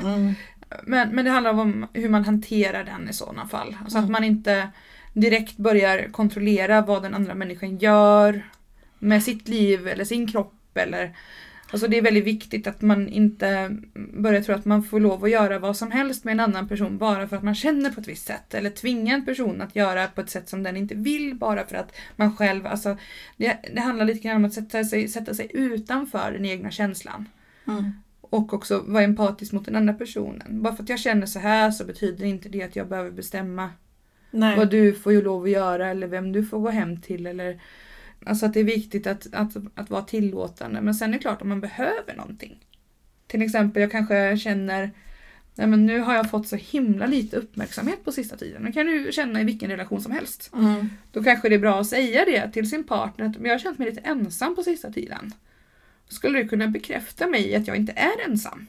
Men, men det handlar om hur man hanterar den i sådana fall. Alltså att man inte direkt börjar kontrollera vad den andra människan gör med sitt liv eller sin kropp. Eller, alltså det är väldigt viktigt att man inte börjar tro att man får lov att göra vad som helst med en annan person bara för att man känner på ett visst sätt. Eller tvinga en person att göra på ett sätt som den inte vill bara för att man själv, alltså det, det handlar lite grann om att sätta sig, sätta sig utanför den egna känslan. Mm. Och också vara empatisk mot den andra personen. Bara för att jag känner så här så betyder inte det att jag behöver bestämma Nej. vad du får ju lov att göra eller vem du får gå hem till. Eller, alltså att det är viktigt att, att, att vara tillåtande. Men sen är det klart om man behöver någonting. Till exempel jag kanske känner Nej men nu har jag fått så himla lite uppmärksamhet på sista tiden. Det kan du känna i vilken relation som helst. Mm. Då kanske det är bra att säga det till sin partner "Men jag har känt mig lite ensam på sista tiden. Skulle du kunna bekräfta mig i att jag inte är ensam?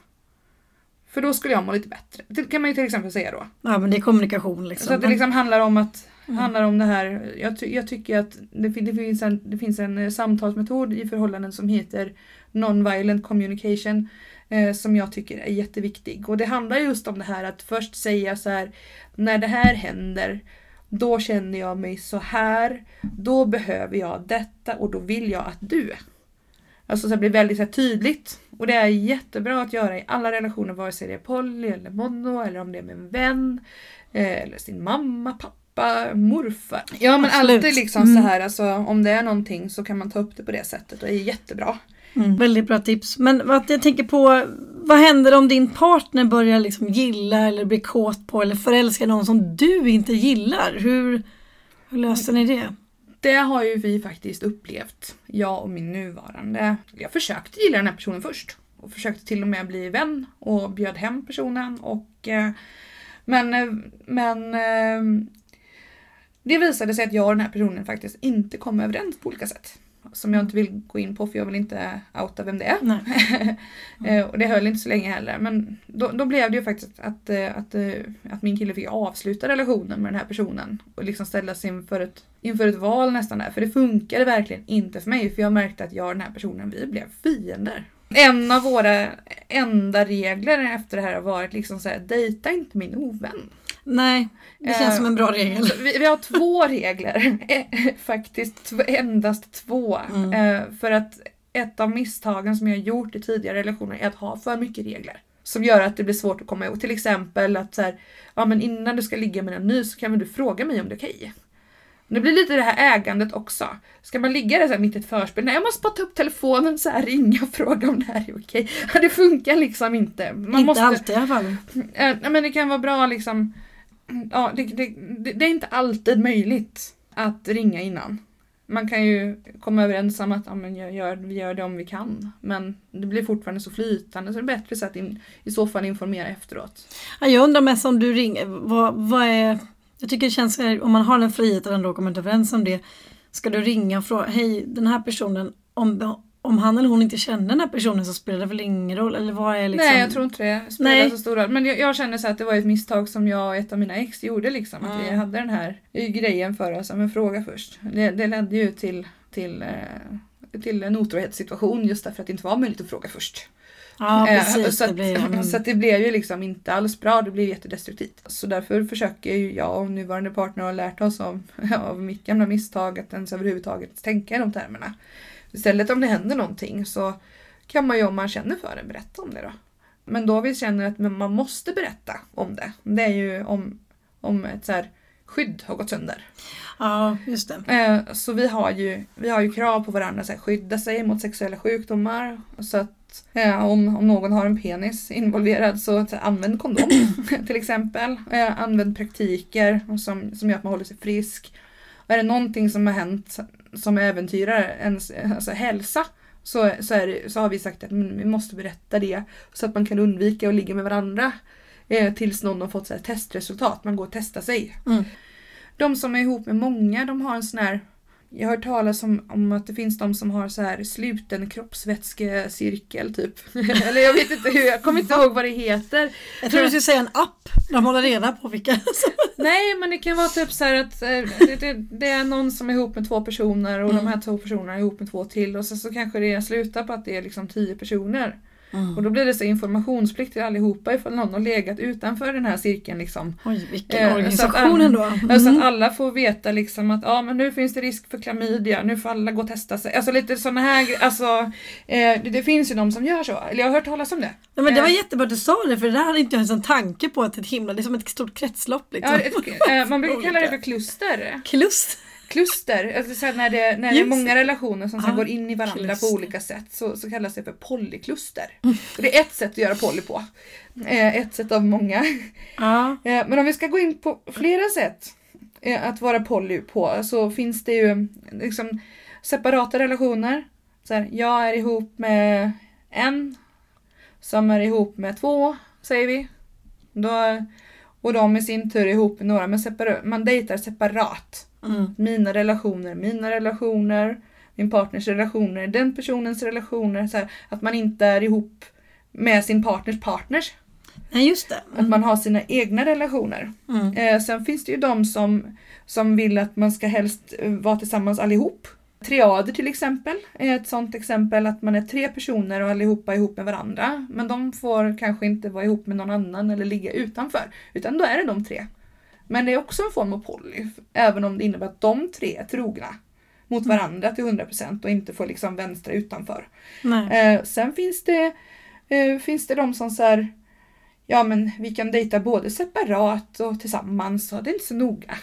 För då skulle jag må lite bättre. Det kan man ju till exempel säga då. Ja men det är kommunikation liksom. Så att det liksom handlar om att Mm. handlar om det här. Jag, ty- jag tycker att det, det, finns en, det finns en eh, samtalsmetod i förhållanden som heter Non-violent communication. Eh, som jag tycker är jätteviktig. Och det handlar just om det här att först säga så här. När det här händer. Då känner jag mig så här. Då behöver jag detta och då vill jag att du. Alltså så det blir väldigt så här, tydligt. Och det är jättebra att göra i alla relationer vare sig det är poly eller mono eller om det är med en vän. Eh, eller sin mamma, pappa, morfar. Ja men Absolut. alltid liksom Mm. så här alltså om det är någonting så kan man ta upp det på det sättet och det är jättebra. Mm, väldigt bra tips. Men vad jag tänker på, vad händer om din partner börjar liksom gilla eller bli kåt på eller förälska någon som du inte gillar? Hur, hur löser ni det? Det har ju vi faktiskt upplevt, jag och min nuvarande. Jag försökte gilla den här personen först. Och försökte till och med bli vän och bjöd hem personen. Och, eh, men eh, men eh, det visade sig att jag och den här personen faktiskt inte kom överens på olika sätt. Som jag inte vill gå in på för jag vill inte outa vem det är. Nej. Eh, och det höll inte så länge heller. Men då, då blev det ju faktiskt att, eh, att, eh, att min kille fick avsluta relationen med den här personen. Och liksom ställas inför ett, inför ett val nästan där. För det funkade verkligen inte för mig. För jag märkte att jag och den här personen, vi blev fiender. En av våra enda regler efter det här har varit liksom såhär, dejta inte min ovän. Nej, det känns Eh, som en bra regel. Vi, vi har två regler, Eh, faktiskt endast två. Mm. Eh, För att ett av misstagen som jag har gjort i tidigare relationer är att ha för mycket regler. Som gör att det blir svårt att komma ihåg. Till exempel att så här, ja men innan du ska ligga med en ny så kan väl du fråga mig om det är okej. Det blir lite det här ägandet också. Ska man ligga där så mitt i ett förspel? Nej, jag måste bara ta upp telefonen så här, ringa och fråga om det här är okej. Ja, det funkar liksom inte. Man inte måste, alltid i alla fall. Nej, men det kan vara bra liksom. Ja, det, det, det, är inte alltid möjligt att ringa innan. Man kan ju komma överens om att ja, men jag gör, vi gör det om vi kan. Men det blir fortfarande så flytande så det är bättre så att in, i så fall informera efteråt. Ja, jag undrar mest om du ringer, vad, vad är... Jag tycker det känns, om man har den friheten ändå, kommer inte överens om det. Ska du ringa och fråga, hej den här personen, om, om han eller hon inte känner den här personen så spelar det väl ingen roll? Eller vad är liksom... Nej jag tror inte det spelar Nej. så stor roll. Men jag, jag känner så att det var ett misstag som jag och ett av mina ex gjorde liksom. Att vi Mm. hade den här grejen för oss, men fråga först. Det, det ledde ju till, till, eh, till en otrohetssituation just därför att det inte var möjligt att fråga först. Ja Eh, precis. så, att, det mm. så det blev ju liksom inte alls bra, det blev jättedestruktivt. Så därför försöker ju jag och nuvarande partner ha lärt oss av, av mitt gamla misstag att ens överhuvudtaget tänka i de termerna. Istället om det händer någonting så kan man ju om man känner för det berätta om det då. Men då vi känner att man måste berätta om det. Det är ju om, om ett så här skydd har gått sönder. Ja just det. Eh, Så vi har ju, vi har ju krav på varandra att skydda sig mot sexuella sjukdomar. Så att eh, om, om någon har en penis involverad så använd kondom till exempel. Eh, Använd praktiker som, som gör att man håller sig frisk. Är det någonting som har hänt som äventyrar ens alltså, hälsa så, så, det, så har vi sagt att vi måste berätta det så att man kan undvika att ligga med varandra eh, tills någon har fått så här, testresultat. Man går och testar sig. Mm. De som är ihop med många, de har en sån här jag har hört talas om, om att det finns de som har så här sluten kroppsvätskecirkel typ. Eller jag vet inte hur, jag kommer inte ihåg vad det heter. Jag tror du skulle säga en app. De håller reda på vilka. Nej men det kan vara typ så här att eh, det, det, det är någon som är ihop med två personer och Mm. de här två personerna är ihop med två till och sen så kanske det slutar på att det är liksom tio personer. Mm. Och då blir det så informationsplikt till allihopa ifall någon har legat utanför den här cirkeln liksom. Oj vilken Eh, så organisation att, ändå. Mm. Så Mm. att alla får veta liksom att ja men nu finns det risk för klamydia, nu får alla gå och testa sig. Alltså lite sådana här alltså eh, det, det finns ju de som gör så. Eller jag har hört talas om det. Ja, men det var Eh, jättebra att du sa det för det där hade inte jag ens en tanke på att ett himla, det är som ett stort kretslopp liksom. Ja, ett, eh, man brukar kalla det för kluster. Klust. Kluster, alltså så när det, när det är många relationer som Ah, går in i varandra kluster. på olika sätt så, så kallas det för polykluster. Och det är ett sätt att göra poly på. Eh, ett sätt av många. Ja. Eh, Men om vi ska gå in på flera sätt eh, att vara poly på så finns det ju liksom separata relationer. Så här, jag är ihop med en som är ihop med två, säger vi. Då, och de i sin tur är ihop med några, men separa- man dejtar separat. Mm. Mina relationer, mina relationer, min partners relationer, den personens relationer. Så här, att man inte är ihop med sin partners partners. Nej just det. Att man har sina egna relationer. Mm. Eh, sen finns det ju de som, som vill att man ska helst eh, vara tillsammans allihop. Triader till exempel är ett sånt exempel att man är tre personer och allihopa är ihop med varandra. Men de får kanske inte vara ihop med någon annan eller ligga utanför. Utan då är det de tre. Men det är också en form av poly. Även om det innebär att de tre är trogna mot varandra till 100% och inte får liksom vänstra utanför. Eh, sen finns det, eh, finns det de som säger Ja men vi kan dejta både separat och tillsammans och det är inte så noga.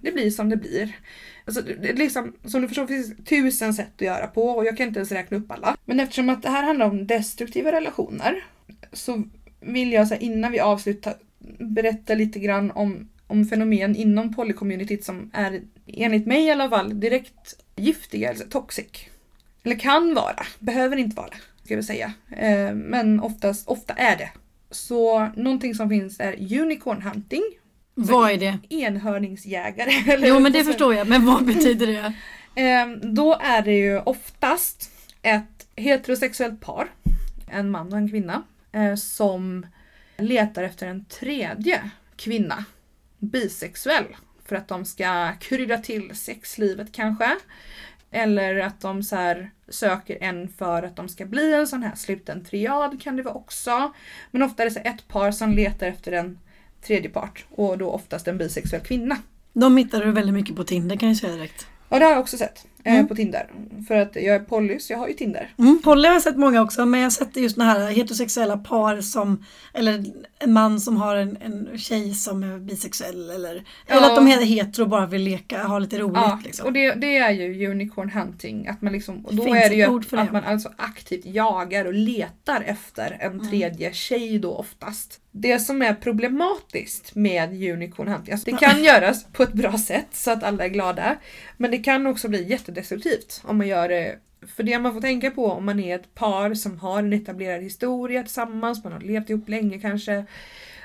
Det blir som det blir. Alltså, det liksom, som du förstår finns tusen sätt att göra på och jag kan inte ens räkna upp alla. Men eftersom att det här handlar om destruktiva relationer så vill jag så här, innan vi avslutar berätta lite grann om, om fenomen inom polycommunityt som är enligt mig i alla fall direkt giftiga, alltså toxic. Eller kan vara, behöver inte vara, ska vi säga. Eh, men oftast, ofta är det. Så någonting som finns är unicorn hunting, Vad är det? enhörningsjägare. eller Jo men det förstår jag, men vad betyder det? Eh, då är det ju oftast ett heterosexuellt par, en man och en kvinna, eh, som letar efter en tredje kvinna, bisexuell, för att de ska krydda till sexlivet kanske. Eller att de så söker en för att de ska bli en sån här sluten triad kan det vara också. Men ofta är det så ett par som letar efter en tredje part och då oftast en bisexuell kvinna. De hittar du väldigt mycket på Tinder kan jag säga direkt. Ja det har jag också sett Mm. på Tinder. För att jag är poly så jag har ju Tinder. Mm. Polly har jag sett många också men jag har sett just den här heterosexuella par som eller en man som har en, en tjej som är bisexuell eller, Ja. eller att de är hetero och bara vill leka, ha lite roligt Ja, liksom. och det, det är ju unicorn hunting. Att man liksom, och då Finns är det ju att, att man alltså aktivt jagar och letar efter en Mm. tredje tjej då oftast. Det som är problematiskt med unicorn hunting, alltså det kan göras på ett bra sätt så att alla är glada. Men det kan också bli jättedestruktivt om man gör det för det man får tänka på om man är ett par som har en etablerad historia tillsammans, man har levt ihop länge kanske.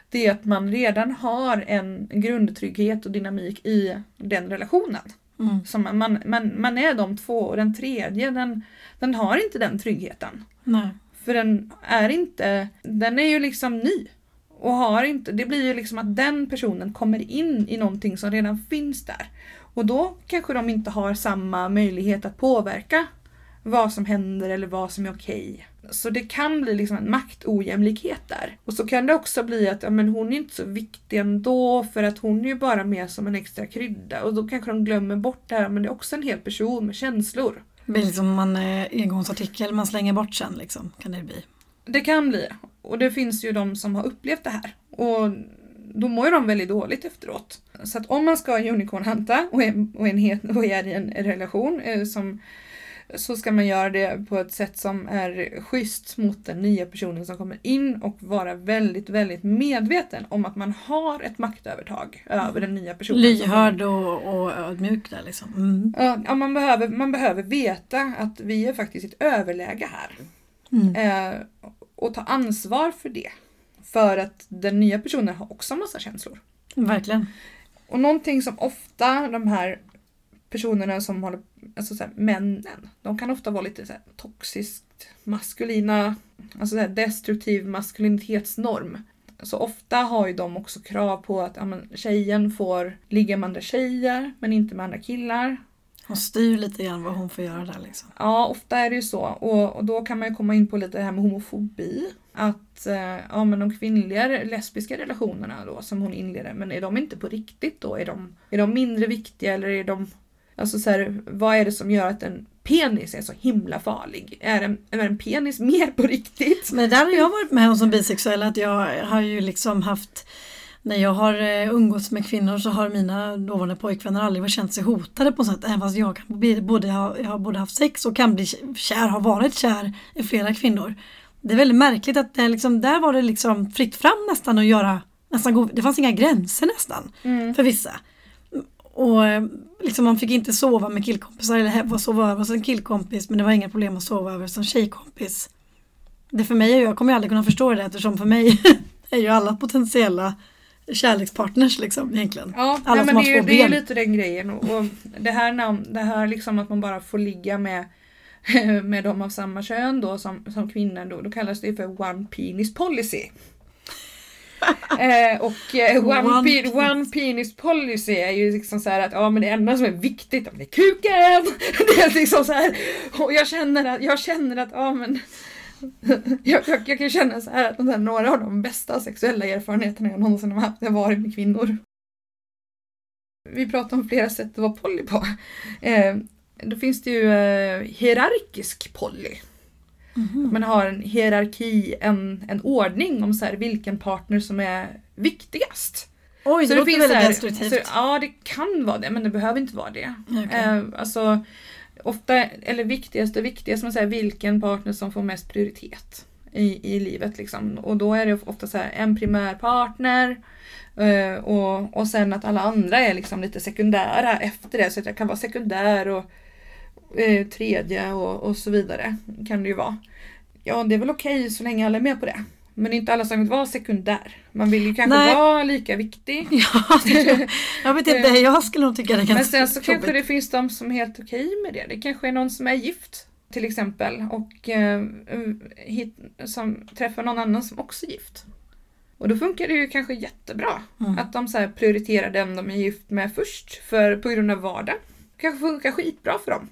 Det är att man redan har en grundtrygghet och dynamik i den relationen. Mm. Som man, man, man är de två och den tredje den, den har inte den tryggheten. Nej. För den är inte, den är ju liksom ny. Och har inte, det blir ju liksom att den personen kommer in i någonting som redan finns där. Och då kanske de inte har samma möjlighet att påverka vad som händer eller vad som är okej. Så det kan bli liksom en maktojämlikhet där. Och så kan det också bli att ja, men hon är inte så viktig ändå för att hon är ju bara med som en extra krydda. Och då kanske de glömmer bort det här men det är också en hel person med känslor. Det blir liksom en eh, engångsartikel man slänger bort sen liksom, kan det bli. Det kan bli. Och det finns ju de som har upplevt det här. Och då mår ju de väldigt dåligt efteråt. Så att om man ska unicorn-hanta och är, och, en och är i en relation eh, som, så ska man göra det på ett sätt som är schysst mot den nya personen som kommer in och vara väldigt, väldigt medveten om att man har ett maktövertag över den nya personen. Lyhörd och, och ödmjuk där liksom. Mm. Ja, ja, man, behöver, man behöver veta att vi är faktiskt i ett överläge här. Mm. Eh, och ta ansvar för det. För att den nya personen har också massa känslor. Verkligen. Och någonting som ofta de här personerna som håller, alltså så här, männen, de kan ofta vara lite så här, toxiskt maskulina, alltså så här, destruktiv maskulinitetsnorm. Så ofta har ju de också krav på att ja, men, tjejen får ligga med andra tjejer men inte med andra killar. Hon styr lite grann vad hon får göra där liksom. Ja, ofta är det ju så. Och, och då kan man ju komma in på lite det här med homofobi. Att eh, ja, men de kvinnliga lesbiska relationerna då som hon inleder, men är de inte på riktigt då? Är de, är de mindre viktiga eller är de... Alltså så här, vad är det som gör att en penis är så himla farlig? Är en, är en penis mer på riktigt? Men där har jag varit med om som bisexuell att jag har ju liksom haft när jag har eh, umgåtts med kvinnor så har mina dåvarande pojkvänner aldrig känt sig hotade på något sätt. Även fast jag, kan bli, både, jag har både haft sex och kan bli kär, har varit kär i flera kvinnor. Det är väldigt märkligt att det liksom, där var det liksom fritt fram nästan att göra, nästan det fanns inga gränser nästan Mm. för vissa. Och eh, liksom man fick inte sova med killkompisar eller sova över hos en killkompis men det var inga problem att sova över som tjejkompis. Det för mig, jag kommer ju aldrig kunna förstå det eftersom för mig är ju alla potentiella kärlekspartners liksom egentligen. Ja, Alla nej, men det, är, två det är lite den grejen. Och, och det här, det här liksom att man bara får ligga med, med dem av samma kön då som, som kvinnor, då, då kallas det för one penis policy. eh, och eh, one, One pe- penis. one penis policy är ju liksom så här att ja men det enda som är viktigt det är kuken! det är liksom så här, och jag känner att, jag känner att ja men jag, jag, jag kan känna så här att de här, några av de bästa sexuella erfarenheterna jag någonsin har haft har varit med kvinnor. Vi pratar om flera sätt att vara poly på. Eh, då finns det ju eh, hierarkisk poly. Mhm. Man har en hierarki, en, en ordning om så här, vilken partner som är viktigast. Oj, det, Så låter finns väldigt destruktivt. Så, ja, det kan vara det, men det behöver inte vara det. Okej. Eh, alltså, ofta, eller viktigast och viktigast, man säger vilken partner som får mest prioritet i, i livet. Liksom. Och då är det ofta så här, en primär partner eh, och, och sen att alla andra är liksom lite sekundära efter det. Så att det kan vara sekundär och eh, tredje och, och så vidare. Kan det ju vara. Ja, det är väl okej så länge alla är med på det. Men inte alla som vill vara sekundär. Man vill ju kanske Nej. vara lika viktig. Ja, det, jag vet inte, jag skulle nog tycka det är Men ganska sen så kanske jobbigt. det finns de som är helt okej med det. Det kanske är någon som är gift till exempel och eh, hit, som träffar någon annan som också är gift. Och då funkar det ju kanske jättebra Mm. att de så prioriterar den de är gift med först för, på grund av vardag. Det kanske funkar skitbra för dem.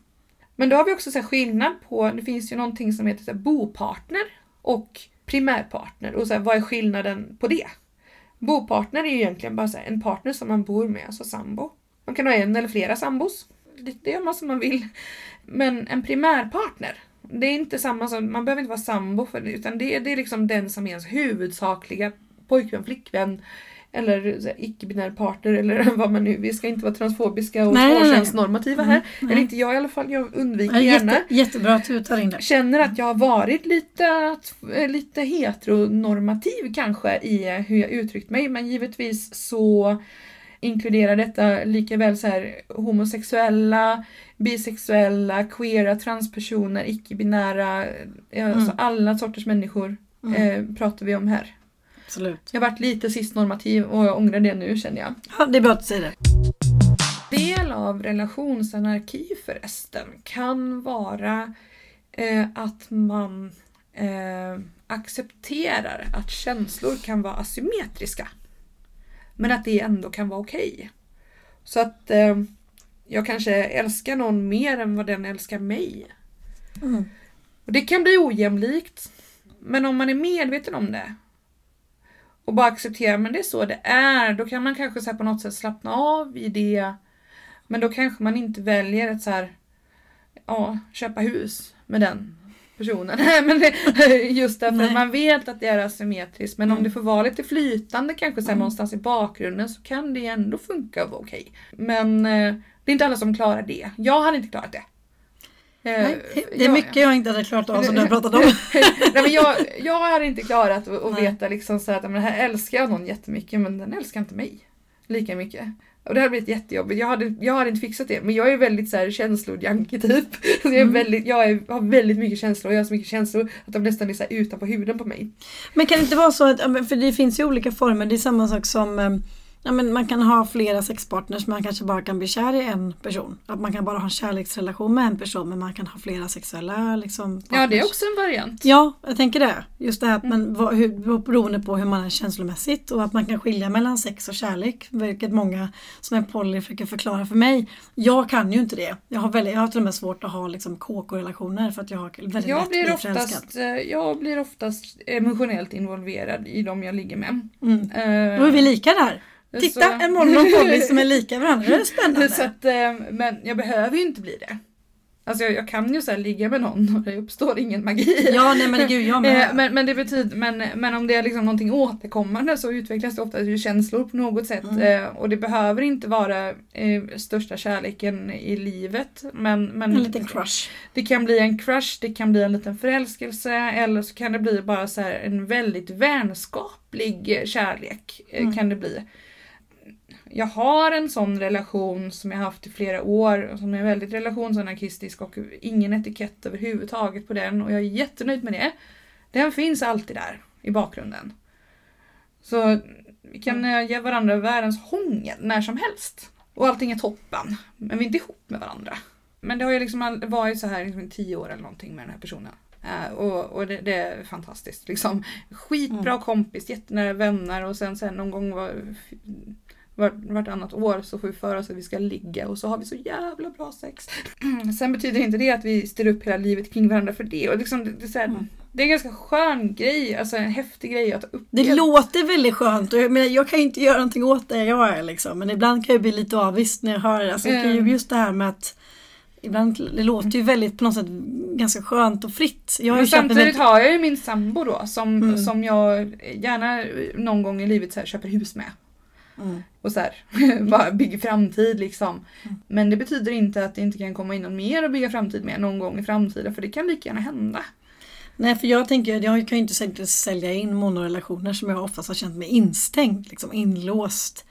Men då har vi också så här skillnad på, det finns ju någonting som heter så här bopartner och primärpartner och så här, vad är skillnaden på det? Bopartner är ju egentligen bara så här, en partner som man bor med, alltså sambo. Man kan ha en eller flera sambos. Det det gör man som man vill. Men en primärpartner, det är inte samma som, man behöver inte vara sambo för det, utan det, det är liksom den som är ens huvudsakliga pojkvän, flickvän eller icke-binär partner eller vad man nu, vi ska inte vara transfobiska och tvåkönsnormativa här. Mm, nej. Eller inte jag i alla fall, jag undviker Ja, gärna jätte, jättebra att du tar in det. känner att jag har varit lite, eh, lite heteronormativ kanske i eh, hur jag uttryckt mig men givetvis så inkluderar detta lika väl så här homosexuella, bisexuella, queera, transpersoner, icke-binära, eh, alltså alla sorters människor Mm. eh, pratar vi om här. Absolut. Jag varit lite cisnormativ och jag ångrar det nu känner jag. Ja, det är bra att du säger det. del av relationsanarki förresten kan vara eh, att man eh, accepterar att känslor kan vara asymmetriska. Men att det ändå kan vara okej. Så att eh, jag kanske älskar någon mer än vad den älskar mig. Mm. Och det kan bli ojämlikt. Men om man är medveten om det och bara accepterar men det är så det är, då kan man kanske så på något sätt slappna av i det. Men då kanske man inte väljer att så här, ja, köpa hus med den personen. men det, just därför Nej. att man vet att det är asymmetriskt. Men om Mm. det får vara lite flytande kanske så här Mm. någonstans i bakgrunden så kan det ändå funka och vara okej. Men eh, det är inte alla som klarar det. Jag hade inte klarat det. Eh, Nej, det är mycket jag inte hade klarat av som du har pratat om. Nej, men jag, jag hade inte klarat att, veta liksom så att men här älskar jag någon jättemycket men den älskar inte mig lika mycket. Och det hade blivit jättejobbigt. Jag hade, jag hade inte fixat det. Men jag är väldigt så här känslojunkie typ. Så jag, är Mm. väldigt, jag är, har väldigt mycket känslor och jag har så mycket känslor att de nästan är så här utanpå huden på mig. Men kan det inte vara så att, för det finns ju olika former, det är samma sak som eh, Ja, men man kan ha flera sexpartners men man kanske bara kan bli kär i en person. Att man kan bara ha en kärleksrelation med en person men man kan ha flera sexuella liksom, Ja det är partners. också en variant. Ja, jag tänker det. Just det här att Mm. man, hur, beroende på hur man är känslomässigt och att man kan skilja mellan sex och kärlek. Vilket många som är poly försöker förklara för mig. Jag kan ju inte det. Jag har, väldigt, jag har till och med svårt att ha liksom KK-relationer för att jag har väldigt Jag lätt blir, oftast, eh, jag blir oftast emotionellt involverad i de jag ligger med. Mm. Eh, Då är vi lika där. Titta, så- en mono och poly som är lika varandra. Det är spännande. Så att, eh, men jag behöver ju inte bli det. Alltså jag, jag kan ju så ligga med någon och det uppstår ingen magi. Ja, nej men gud jag Eh, med. Men, men det betyder, men, men om det är liksom någonting återkommande så utvecklas det ofta ju känslor på något sätt. Mm. Eh, och det behöver inte vara eh, största kärleken i livet. Men, men En liten crush. det kan bli en crush, det kan bli en liten förälskelse eller så kan det bli bara så en väldigt vänskaplig kärlek. eh, Mm. Kan det bli. Jag har en sån relation som jag haft i flera år som är väldigt relationsanarkistisk och ingen etikett överhuvudtaget på den och jag är jättenöjd med det. Den finns alltid där i bakgrunden. Så vi kan eh, ge varandra världens hångel när som helst. Och allting är toppen. Men vi är inte ihop med varandra. Men det har ju liksom varit så här liksom i tio år eller någonting med den här personen. Eh, och och det, det är fantastiskt. Liksom. Skitbra Mm. kompis, jättenära vänner och sen, sen någon gång var, var, vartannat år så får vi för oss att vi ska ligga och så har vi så jävla bra sex. sen betyder inte det att vi styr upp hela livet kring varandra för det. Och liksom, det, det, är så här, Mm. det är en ganska skön grej, alltså en häftig grej att ta upp. Det låter väldigt skönt och jag, menar, jag kan ju inte göra någonting åt det jag är liksom. Men ibland kan jag bli lite avvis när jag hör alltså, kan ju Mm. just det här med att Ibland det låter ju väldigt på något sätt ganska skönt och fritt. Jag Men samtidigt väldigt... har jag ju min sambo då som, Mm. som jag gärna någon gång i livet så köper hus med. Mm. Och så här, bara bygger framtid liksom. Mm. Men det betyder inte att det inte kan komma in någon mer och bygga framtid med någon gång i framtiden för det kan lika gärna hända. Nej för jag tänker, jag kan ju inte sälja- sälja in monorelationer som jag oftast har känt mig instängd, liksom inlåst.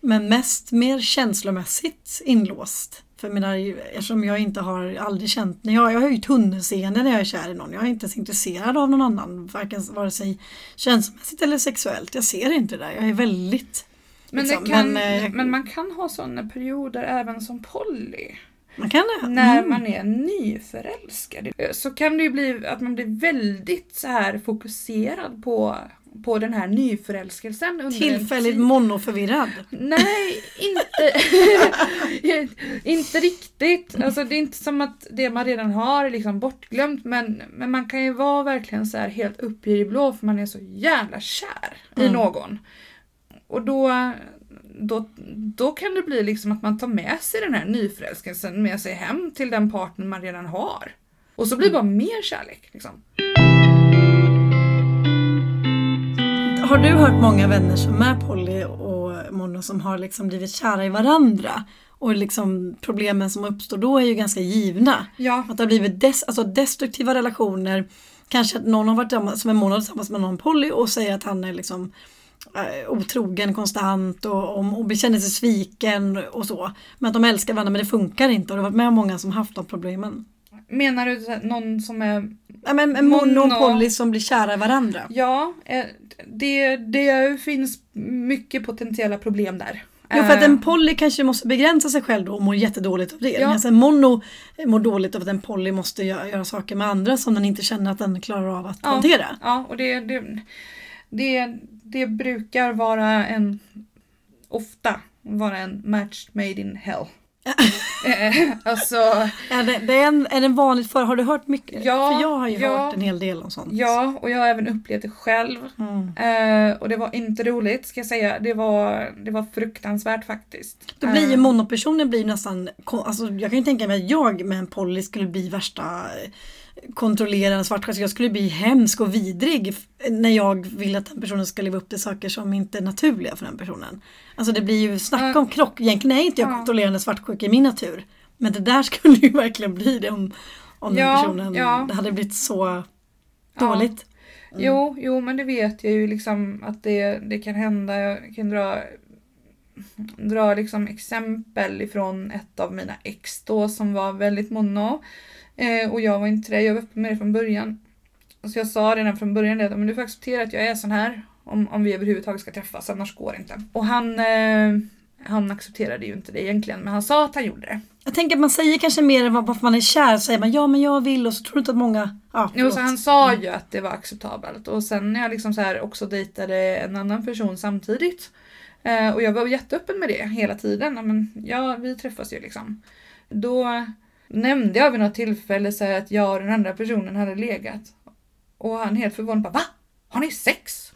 Men mest mer känslomässigt inlåst. För mina, eftersom jag inte har aldrig känt, jag, jag har ju tunnelseende när jag är kär i någon. Jag är inte ens intresserad av någon annan, varken vare sig känslomässigt eller sexuellt. Jag ser inte det där. Jag är väldigt, men, Liksom, kan, men, men, eh, man kan ha sådana perioder även som poly. man kan det. När Mm. man är nyförälskad. Så kan det ju bli att man blir väldigt så här fokuserad på, på den här nyförälskelsen. Under Tillfälligt monoförvirrad. Nej, inte, inte riktigt. Alltså, det är inte som att det man redan har är liksom bortglömt men, men man kan ju vara verkligen så här helt uppe i det blå för man är så jävla kär i Mm. någon. Och då, då, då kan det bli liksom att man tar med sig den här nyförälskelsen med sig hem till den partner man redan har. Och så blir det bara mer kärlek. Liksom. Har du hört många vänner som är poly och mono som har liksom blivit kära i varandra? Och liksom problemen som uppstår då är ju ganska givna. Ja, Att det har blivit des, alltså destruktiva relationer. Kanske att någon har varit som är mono tillsammans med någon poly och säger att han är liksom otrogen konstant och, och, och känner sig sviken och så. Men att de älskar varandra men det funkar inte och det har varit med många som haft de problemen. menar du någon som är Ja, men en poly som blir kära i varandra. Ja, eh, det, det finns mycket potentiella problem där. Jo, för att Eh, en poly kanske måste begränsa sig själv då och mår jättedåligt av det. Ja. Medan en mono mår dåligt av att en poly måste göra, göra saker med andra som den inte känner att den klarar av att Ja. hantera. Ja, och det, det, det, det brukar vara en, ofta vara en match made in hell. Eh, alltså, Är det, det är, en, är det vanligt för, har du hört mycket? Ja, för jag har ju ja. hört en hel del om sånt. ja, och jag har även upplevt det själv. Mm. Eh, och det var inte roligt ska jag säga. Det var, det var fruktansvärt faktiskt. Då blir ju Eh, monopersonen blir nästan, alltså jag kan ju tänka mig att jag med en poly skulle bli värsta eh, kontrollerande svartsjuka. Jag skulle bli hemsk och vidrig när jag vill att den personen ska leva upp till saker som inte är naturliga för den personen. Alltså det blir ju, snacka Ja. om krock. Egentligen är inte jag Ja. kontrollerande svartsjuka i min natur. Men det där skulle ju verkligen bli det om, om den Ja, personen, ja. det hade blivit så dåligt. Jo, jo, men det vet jag ju liksom att det, det kan hända. Jag kan dra, dra liksom exempel ifrån ett av mina ex då som var väldigt mono. Eh, och jag var inte det, jag var öppen med det från början. Så jag sa redan från början det, att men du får acceptera att jag är sån här om, om vi överhuvudtaget ska träffas, annars går det inte. Och han, eh, han accepterade ju inte det egentligen, men han sa att han gjorde det. Jag tänker att man säger kanske mer än varför man är kär. Säger man ja men jag vill och så tror du inte att många... Ja, Jo, så han sa ju att det var acceptabelt och sen när jag liksom så här också dejtade en annan person samtidigt eh, och jag var jätteöppen med det hela tiden. Men, ja, vi träffas ju liksom. Då nämnde jag vid något tillfälle så att jag och den andra personen hade legat. Och han helt förvånad bara va? Har ni sex?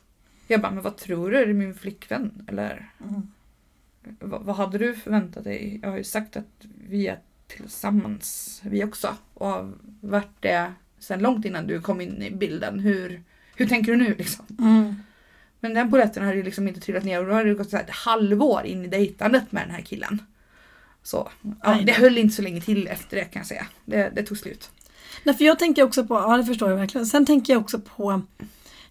Jag bara, men vad tror du? Är det min flickvän? Eller Mm. vad, vad hade du förväntat dig? Jag har ju sagt att vi är tillsammans, vi också. Och har varit det sen långt innan du kom in i bilden. Hur, hur tänker du nu liksom? Mm. Men den polletten hade ju liksom inte trillat ner och då hade det gått så ett halvår in i dejtandet med den här killen. Så ja, det höll inte så länge till efter det kan jag säga. Det, det tog slut. Nej, för jag tänker också på, ja det förstår jag verkligen. Sen tänker jag också på,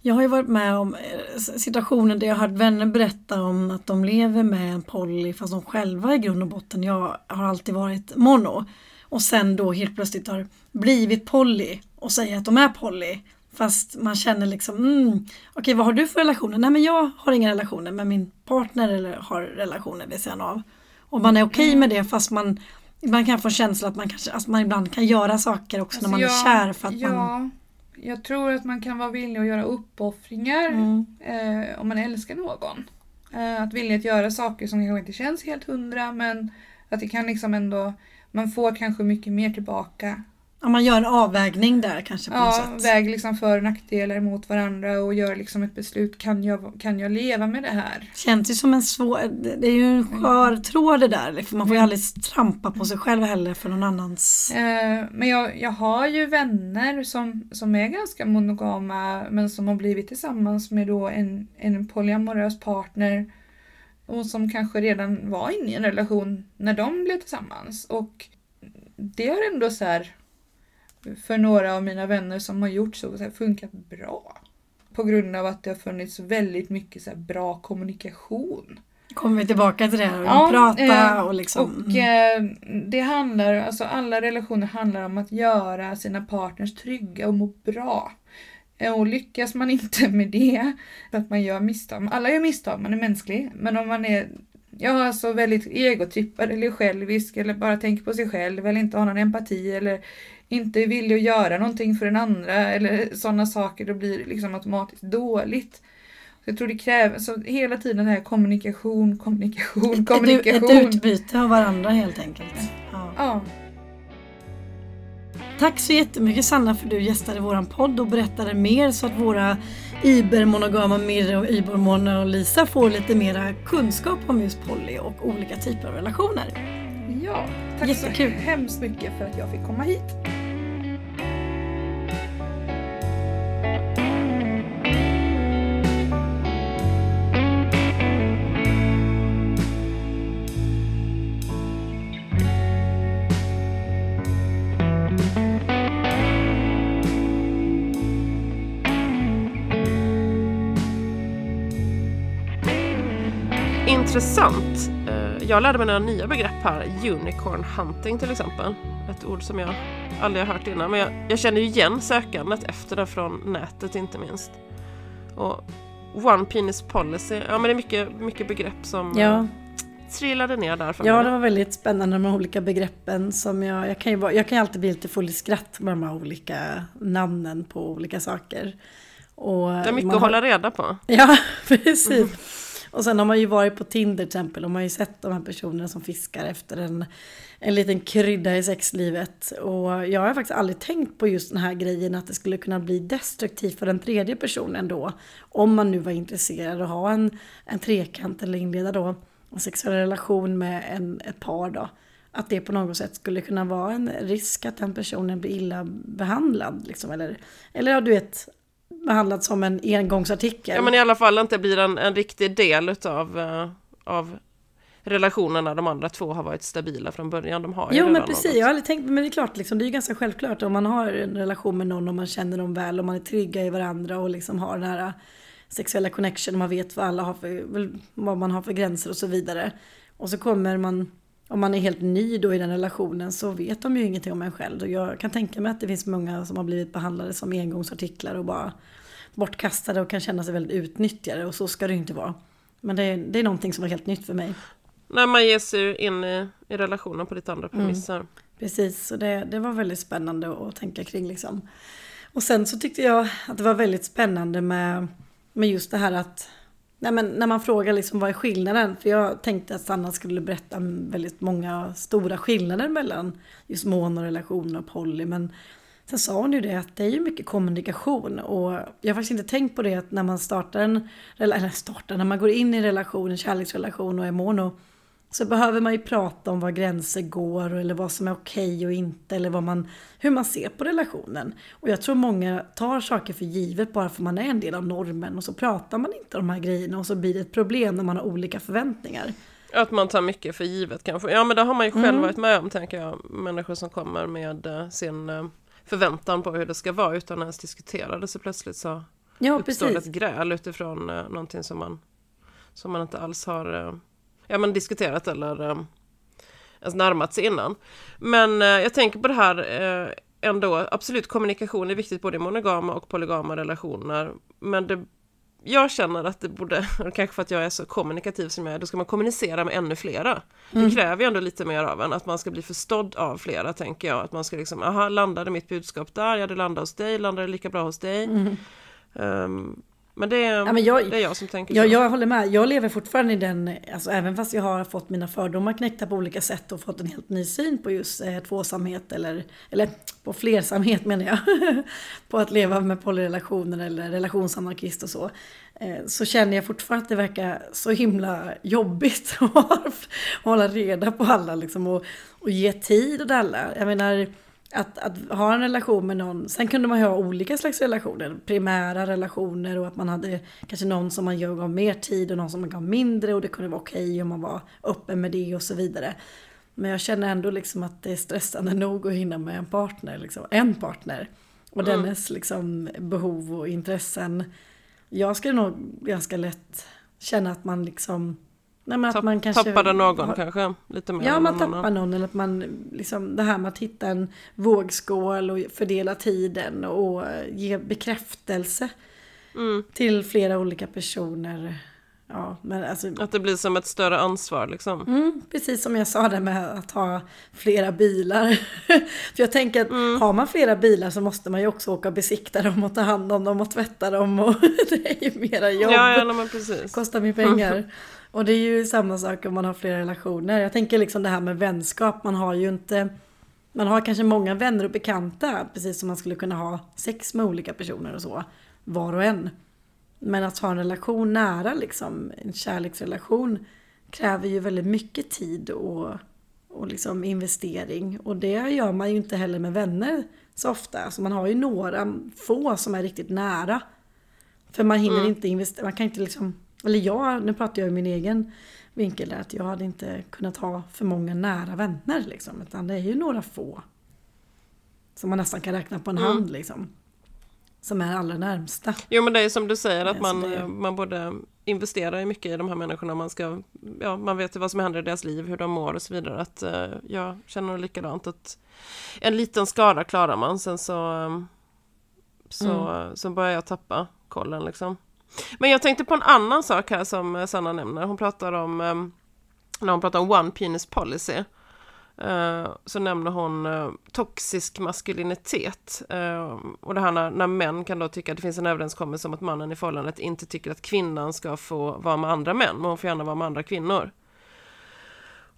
jag har ju varit med om eh, situationer där jag har hört vänner berätta om att de lever med en poly fast de själva i grund och botten, jag har alltid varit mono. Och sen då helt plötsligt har blivit poly och säger att de är poly. Fast man känner liksom, mm, okej vad har du för relationer? Nej men jag har inga relationer men min partner eller har relationer vid sidan av. Och man är okej med det fast man Ibland kan jag få känslan att man, kanske, att man ibland kan göra saker också när man Alltså, är kär för att ja, man... Jag tror att man kan vara villig att göra uppoffringar Mm. eh, om man älskar någon. Eh, att vilja att göra saker som kanske inte känns helt hundra men att det kan liksom ändå, man får kanske mycket mer tillbaka. Ja, man gör en avvägning där kanske på något Ja, sätt. väg liksom för och nackdelar mot varandra och gör liksom ett beslut. Kan jag, kan jag leva med det här? Känns ju som en svår, det det är ju en skör tråd det där. liksom. Man får ju aldrig trampa på sig själv heller för någon annans... Eh, men jag, jag har ju vänner som, som är ganska monogama men som har blivit tillsammans med då en, en polyamorös partner och som kanske redan var inne i en relation när de blev tillsammans. Och det har ändå så här för några av mina vänner som har gjort så, så här, funkat bra. På grund av att det har funnits väldigt mycket så här, bra kommunikation. Kommer vi tillbaka till det, och Ja, prata eh, och liksom... Och eh, det handlar, alltså alla relationer handlar om att göra sina partners trygga och må bra. Eh, Och lyckas man inte med det, för att man gör misstag, alla gör misstag, man är mänsklig, men om man är Ja, alltså väldigt egotrippad eller självisk eller bara tänker på sig själv eller inte har någon empati eller inte är villig att göra någonting för den andra eller sådana saker, då blir det liksom automatiskt dåligt. Jag tror det kräver, så hela tiden den här kommunikation, kommunikation, ett, kommunikation. ett utbyte av varandra helt enkelt. Ja. Ja, Tack så jättemycket Sanna för att du gästade våran podd och berättade mer så att våra ibermonogama Mirre och ibermona och Lisa får lite mera kunskap om just poly och olika typer av relationer. ja. Tack Jättekul. så hemskt mycket för att jag fick komma hit. Intressant. Eh, Jag lärde mig några nya begrepp här. Unicorn hunting till exempel. Ett ord som jag aldrig har hört innan. Men jag, jag känner ju igen sökandet efter det från nätet inte minst. Och One penis policy. Ja men det är mycket, mycket begrepp som, Ja. trillade ner där för Ja, mig. det var väldigt spännande de här olika begreppen som jag, jag kan ju jag kan ju alltid bli lite full i skratt med de här olika namnen på olika saker. Och Det är mycket man att hålla reda på. Ja, precis. Och sen har man ju varit på Tinder till exempel och man har ju sett de här personerna som fiskar efter en, en liten krydda i sexlivet. Och jag har faktiskt aldrig tänkt på just den här grejen att det skulle kunna bli destruktivt för den tredje personen då. Om man nu var intresserad av att ha en, en trekant eller inleda då en sexuell relation med en, ett par då. Att det på något sätt skulle kunna vara en risk att den personen blir illa behandlad. Liksom, eller, eller ja, du vet, behandlad som en engångsartikel. Ja men i alla fall inte blir en, en riktig del utav, eh, av relationen när de andra två har varit stabila från början. De har ju Jo men precis, något. jag har aldrig tänkt, men det är klart liksom, det är ju ganska självklart om man har en relation med någon och man känner dem väl och man är trygga i varandra och liksom har den här sexuella connection och man vet vad alla har för, vad man har för gränser och så vidare. Och så kommer man, om man är helt ny då i den relationen så vet de ju ingenting om en själv. Och jag kan tänka mig att det finns många som har blivit behandlade som engångsartiklar och bara bortkastade och kan känna sig väldigt utnyttjade och så ska det ju inte vara. Men det är, det är någonting som var helt nytt för mig. När man ger sig in i, i relationen på lite andra Mm. premisser. Precis, så det, det var väldigt spännande att tänka kring liksom. Och sen så tyckte jag att det var väldigt spännande med, med just det här att nej men när man frågar liksom vad är skillnaden? För jag tänkte att Sanna skulle berätta om väldigt många stora skillnader mellan just monorelationer och poly. Men sen sa hon ju det att det är ju mycket kommunikation. Och jag har faktiskt inte tänkt på det att när man startar en, eller startar, när man går in i en relation, en kärleksrelation och är mono så behöver man ju prata om var gränser går eller vad som är okej och inte eller vad man, hur man ser på relationen. Och jag tror många tar saker för givet bara för man är en del av normen och så pratar man inte om de här grejerna och så blir det ett problem när man har olika förväntningar. Att man tar mycket för givet kanske. Ja men det har man ju själv Mm. varit med om tänker jag. Människor som kommer med eh, sin eh, förväntan på hur det ska vara utan att ens diskutera det så plötsligt så Ja, uppstår det ett precis. gräl utifrån eh, någonting som man, som man inte alls har ja, men diskuterat eller eh, ens närmat sig innan. Men eh, jag tänker på det här eh, ändå, absolut kommunikation är viktigt både i monogama och polygama relationer. Men det, jag känner att det borde, kanske för att jag är så kommunikativ som jag är, då ska man kommunicera med ännu flera. Det kräver ju ändå lite mer av en, att man ska bli förstådd av flera tänker jag. Att man ska liksom, aha, landade mitt budskap där, ja det landade hos dig, landade det lika bra hos dig. Ehm, men det är. Ja, men jag- det är jag som tänker Ja, så. jag håller med. Jag lever fortfarande i den, alltså även fast jag har fått mina fördomar knäckta på olika sätt och fått en helt ny syn på just eh, tvåsamhet eller, eller på flersamhet menar jag. på att leva med polyrelationer eller relationsanarkist och så. Eh, så känner jag fortfarande att det verkar så himla jobbigt att hålla reda på alla liksom och, och ge tid åt alla. Jag menar, att, att ha en relation med någon, sen kunde man ju ha olika slags relationer, primära relationer och att man hade kanske någon som man gav mer tid och någon som man gav mindre och det kunde vara okej om man var öppen med det och så vidare. Men jag känner ändå liksom att det är stressande nog att hinna med en partner, liksom, en partner. Och Mm. dennes liksom behov och intressen. Jag skulle nog ganska lätt känna att man liksom Nej, Tapp- man kanske Tappade någon har- kanske? Lite mer Ja, man tappar annan. någon eller att man liksom det här med att hitta en vågskål och fördela tiden och ge bekräftelse Mm. till flera olika personer. Ja, men alltså Att det blir som ett större ansvar liksom. Mm, precis som jag sa det med att ha flera bilar. För jag tänker att Mm. har man flera bilar så måste man ju också åka och besikta dem och ta hand om dem och tvätta dem och det är ju mera jobb. Ja, ja men precis. kostar mig pengar. Och det är ju samma sak om man har flera relationer. Jag tänker liksom det här med vänskap. Man har ju inte... Man har kanske många vänner och bekanta. Precis som man skulle kunna ha sex med olika personer och så. Var och en. Men att ha en relation nära liksom. En kärleksrelation. Kräver ju väldigt mycket tid och, och liksom investering. Och det gör man ju inte heller med vänner så ofta. Alltså man har ju några få som är riktigt nära. För man hinner inte investera, man kan inte liksom, eller jag, nu pratar jag ur min egen vinkel att jag hade inte kunnat ha för många nära vänner liksom, utan det är ju några få. Som man nästan kan räkna på en Mm. hand liksom. Som är allra närmsta. Jo men det är som du säger att Nej, man, det- man borde investera mycket i de här människorna. Man, ska, ja, man vet ju vad som händer i deras liv, hur de mår och så vidare. Att, eh, jag känner likadant att en liten skada klarar man, sen så, eh, så, så börjar jag tappa kollen liksom. Men jag tänkte på en annan sak här som Sanna nämner. Hon pratar om ehm, när hon pratar om One Penis Policy eh, så nämner hon eh, toxisk maskulinitet. Eh, och det här när, när män kan då tycka att det finns en överenskommelse om att mannen i förhållandet inte tycker att kvinnan ska få vara med andra män, men hon får gärna vara med andra kvinnor.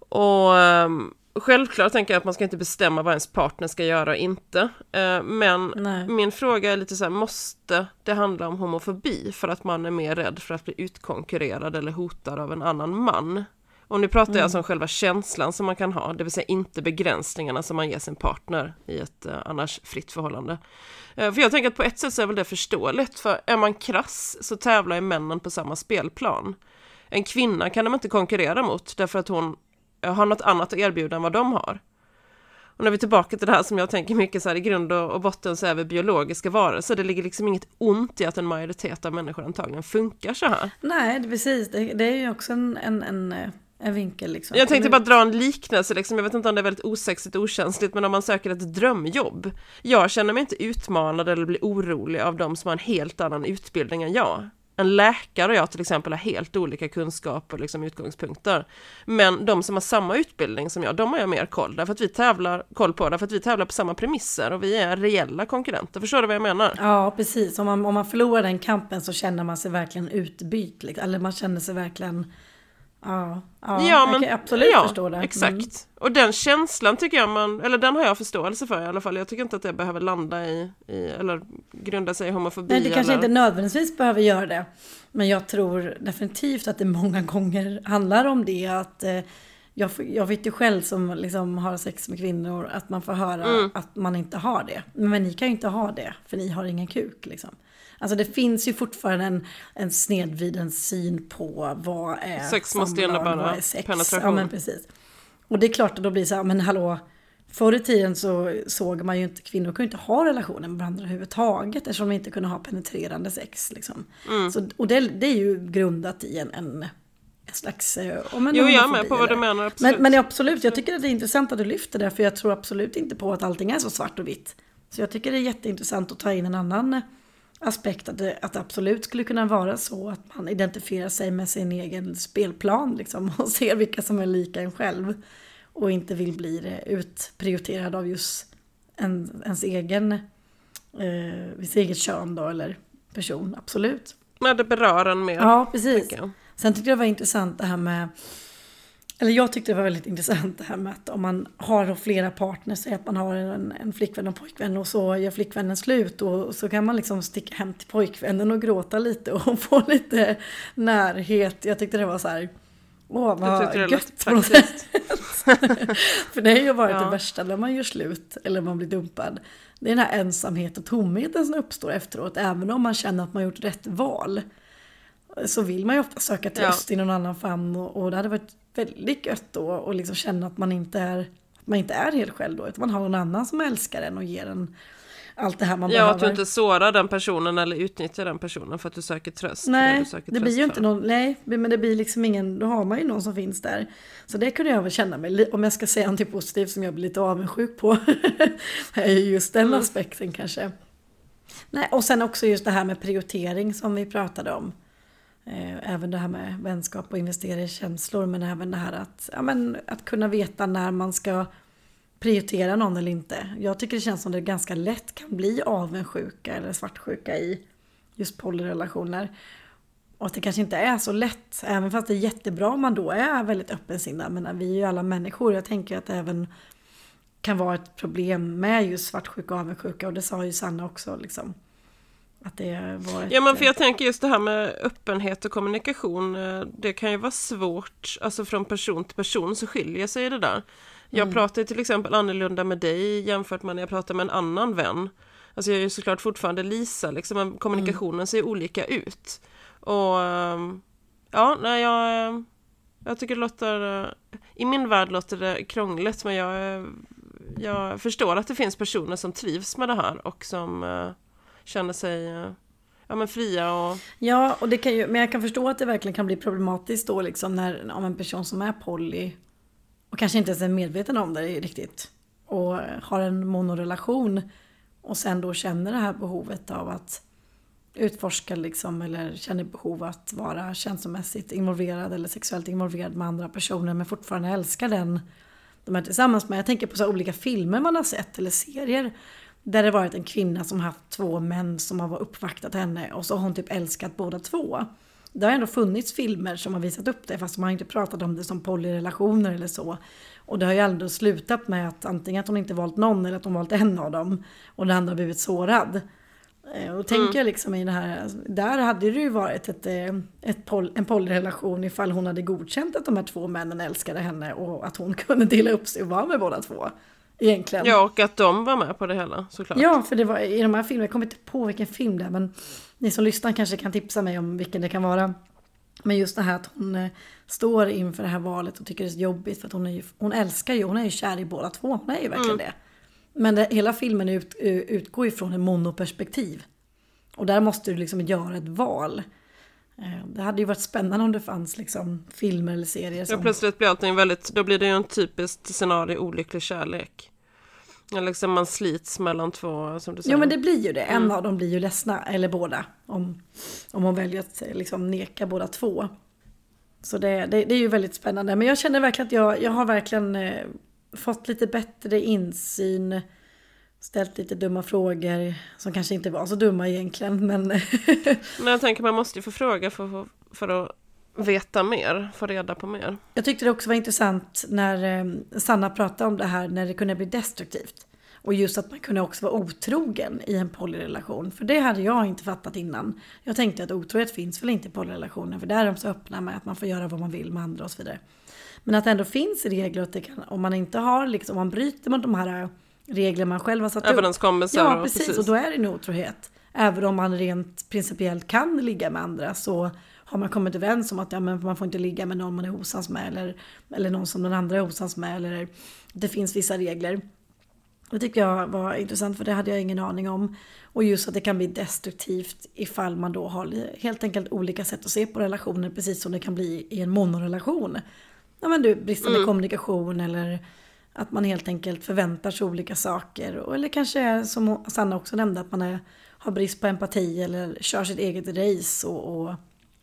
Och ehm, Självklart tänker jag att man ska inte bestämma vad ens partner ska göra och inte. Eh, men Nej. min fråga är lite så här, måste det handla om homofobi för att man är mer rädd för att bli utkonkurrerad eller hotad av en annan man? Och nu pratar jag alltså om själva känslan som man kan ha, det vill säga inte begränsningarna som man ger sin partner i ett eh, annars fritt förhållande. Eh, för jag tänker att på ett sätt så är väl det förståeligt, för är man krass så tävlar ju männen på samma spelplan. En kvinna kan de inte konkurrera mot därför att hon har något annat att erbjuda än vad de har. Och när vi är tillbaka till det här som jag tänker mycket så här i grund och, botten så är vi biologiska varelser. Det ligger liksom inget ont i att en majoritet av människor antagligen funkar så här. Nej, det, precis. Det, det är ju också en, en, en, eh, en vinkel. Liksom. Jag tänkte bara dra en liknelse, liksom. jag vet inte om det är väldigt osexigt och okänsligt, men om man söker ett drömjobb. Jag känner mig inte utmanad eller blir orolig av de som har en helt annan utbildning än jag. En läkare och jag till exempel har helt olika kunskaper och liksom utgångspunkter. Men de som har samma utbildning som jag, de har jag mer koll, därför att vi tävlar, koll på, därför att vi tävlar på samma premisser och vi är reella konkurrenter. Förstår du vad jag menar? Ja, precis. Om man, om man förlorar den kampen så känner man sig verkligen utbytt. Liksom. Eller man känner sig verkligen... Ja, ja, Ja, jag men, kan absolut ja, förstå det. Exakt. Mm. Och den känslan tycker jag man, eller den har jag förståelse för i alla fall. Jag tycker inte att det behöver landa i, i eller grunda sig i homofobi. Nej, det kanske eller... inte nödvändigtvis behöver göra det. Men jag tror definitivt att det många gånger handlar om det. Att eh, jag, jag vet ju själv som liksom har sex med kvinnor att man får höra Mm. att man inte har det. Men ni kan ju inte ha det, för ni har ingen kuk. Liksom. Alltså det finns ju fortfarande en, en snedvriden syn på vad är Sex måste innebära sex. penetration. Ja, men precis. Och det är klart att då blir det så här, men hallå, Förr i tiden så såg man ju inte, kvinnor kunde inte ha relationer med varandra överhuvudtaget eftersom de inte kunde ha penetrerande sex. Liksom. Mm. Så, och det, det är ju grundat i en, en, en slags... eh, om en Jo, jag är med på vad du menar, absolut. Men, men absolut, jag tycker att det är intressant att du lyfter det för jag tror absolut inte på att allting är så svart och vitt. Så jag tycker det är jätteintressant att ta in en annan aspekt, att det, att det absolut skulle kunna vara så att man identifierar sig med sin egen spelplan liksom, och ser vilka som är lika en själv. Och inte vill bli utprioriterad av just en, ens egen, eh, sitt eget kön då, eller person, absolut. Men det berör en mer. Ja, precis. Sen tyckte jag det var intressant det här med eller jag tyckte det var väldigt intressant det här med att om man har flera partners, säg att man har en, en flickvän och pojkvän och så gör flickvännen slut och så kan man liksom sticka hem till pojkvännen och gråta lite och få lite närhet. Jag tyckte det var så här, åh vad det gött på något sätt. För det har ju varit Ja. det värsta när man gör slut eller man blir dumpad. Det är den här ensamhet och tomheten som uppstår efteråt. Även om man känner att man gjort rätt val. Så vill man ju ofta söka tröst i någon annan famn. Och, och det hade varit väldigt gött då att liksom känna att man inte är att man inte är helt själv då. Utan man har någon annan som älskar en och ger en allt det här man Ja, behöver. att du inte sårar den personen eller utnyttjar den personen för att du söker tröst. Nej, söker det blir tröst ju inte någon, nej, men det blir liksom ingen, då har man ju någon som finns där. Så det kunde jag väl känna mig, om jag ska säga något positivt som jag blir lite avundsjuk på, är ju just den Mm. aspekten kanske. Nej, och sen också just det här med prioritering som vi pratade om. Eh, även det här med vänskap och investera i känslor, men även det här att, ja, men, att kunna veta när man ska prioritera någon eller inte. Jag tycker det känns som det ganska lätt kan bli avundsjuka eller svartsjuka i just polyrelationer. Och att det kanske inte är så lätt, även fast det är jättebra om man då är väldigt öppensinnad. Men vi är ju alla människor, jag tänker att det även kan vara ett problem med just svartsjuka och avundsjuka. Och det sa ju Sanna också, liksom. Att det var ett, Ja men för jag tänker just det här med öppenhet och kommunikation eh, Det kan ju vara svårt Alltså från person till person så skiljer sig det där. Jag Mm. pratar till exempel annorlunda med dig jämfört med när jag pratar med en annan vän. Alltså jag är ju såklart fortfarande Lisa liksom men kommunikationen ser olika ut. Och ehm, Ja, nej jag eh, Jag tycker det låter eh, I min värld låter det krångligt men jag eh, Jag förstår att det finns personer som trivs med det här och som eh, Känner sig eh, Ja men fria och Ja, och det kan ju, men jag kan förstå att det verkligen kan bli problematiskt då liksom när om en person som är poly och kanske inte ens är medveten om det riktigt och eh, har en monorelation och sen då känner det här behovet av att utforska liksom eller känner behov att vara känslomässigt involverad eller sexuellt involverad med andra personer men fortfarande älskar den de är tillsammans med. Jag tänker på så olika filmer man har sett eller serier där det varit en kvinna som haft två män som har uppvaktat henne och så har hon typ älskat båda två. Det har ändå funnits filmer som har visat upp det fast man har inte pratat om det som polyrelationer eller så. Och det har ju ändå slutat med att antingen att hon inte valt någon eller att hon valt en av dem och den andra har blivit sårad. Eh, och tänker mm. liksom i det här, där hade det ju varit ett, eh, ett pol, en polyrelation ifall hon hade godkänt att de här två männen älskade henne och att hon kunde dela upp sig och vara med båda två. Egentligen. Ja, och att de var med på det hela såklart. Ja, för det var i de här filmerna, jag kommer inte på vilken film det är, men ni som lyssnar kanske kan tipsa mig om vilken det kan vara. Men just det här att hon eh, står inför det här valet och tycker det är så jobbigt för att hon, är ju, hon älskar ju, hon är ju kär i båda två, hon är ju verkligen mm. det. Men det, hela filmen ut, utgår ju från en monoperspektiv. Och där måste du liksom göra ett val. Eh, det hade ju varit spännande om det fanns liksom filmer eller serier som... Ja, plötsligt blir allting väldigt, då blir det ju en typisk scenario olycklig kärlek. Liksom man slits mellan två, som du säger. Jo men det blir ju det, en mm. av dem blir ju ledsna, eller båda. Om, om hon väljer att liksom neka båda två. Så det, det, det är ju väldigt spännande. Men jag känner verkligen att jag, jag har verkligen eh, fått lite bättre insyn ställt lite dumma frågor som kanske inte var så dumma egentligen. Men, men jag tänker man måste ju få fråga för, för att veta mer, få reda på mer. Jag tyckte det också var intressant när eh, Sanna pratade om det här när det kunde bli destruktivt. Och just att man kunde också vara otrogen i en polyrelation. För det hade jag inte fattat innan. Jag tänkte att otrohet finns väl inte i polyrelationer. För där är de så öppna med att man får göra vad man vill med andra och så vidare. Men att det ändå finns regler att det kan, om man inte har, liksom, om man bryter mot de här regler man själv har satt upp. Överenskommelser. Ja, precis. precis. Och då är det en otrohet. Även om man rent principiellt kan ligga med andra så har man kommit överens om att ja, men man får inte ligga med någon man är osams med eller, eller någon som den andra är osams med. Eller, det finns vissa regler. Det tycker jag var intressant för det hade jag ingen aning om. Och just att det kan bli destruktivt ifall man då har helt enkelt olika sätt att se på relationer precis som det kan bli i en monorelation. Ja men du, bristande mm. kommunikation eller att man helt enkelt förväntar sig olika saker. Eller kanske som Sanna också nämnde, att man är, har brist på empati eller kör sitt eget race. Och, och...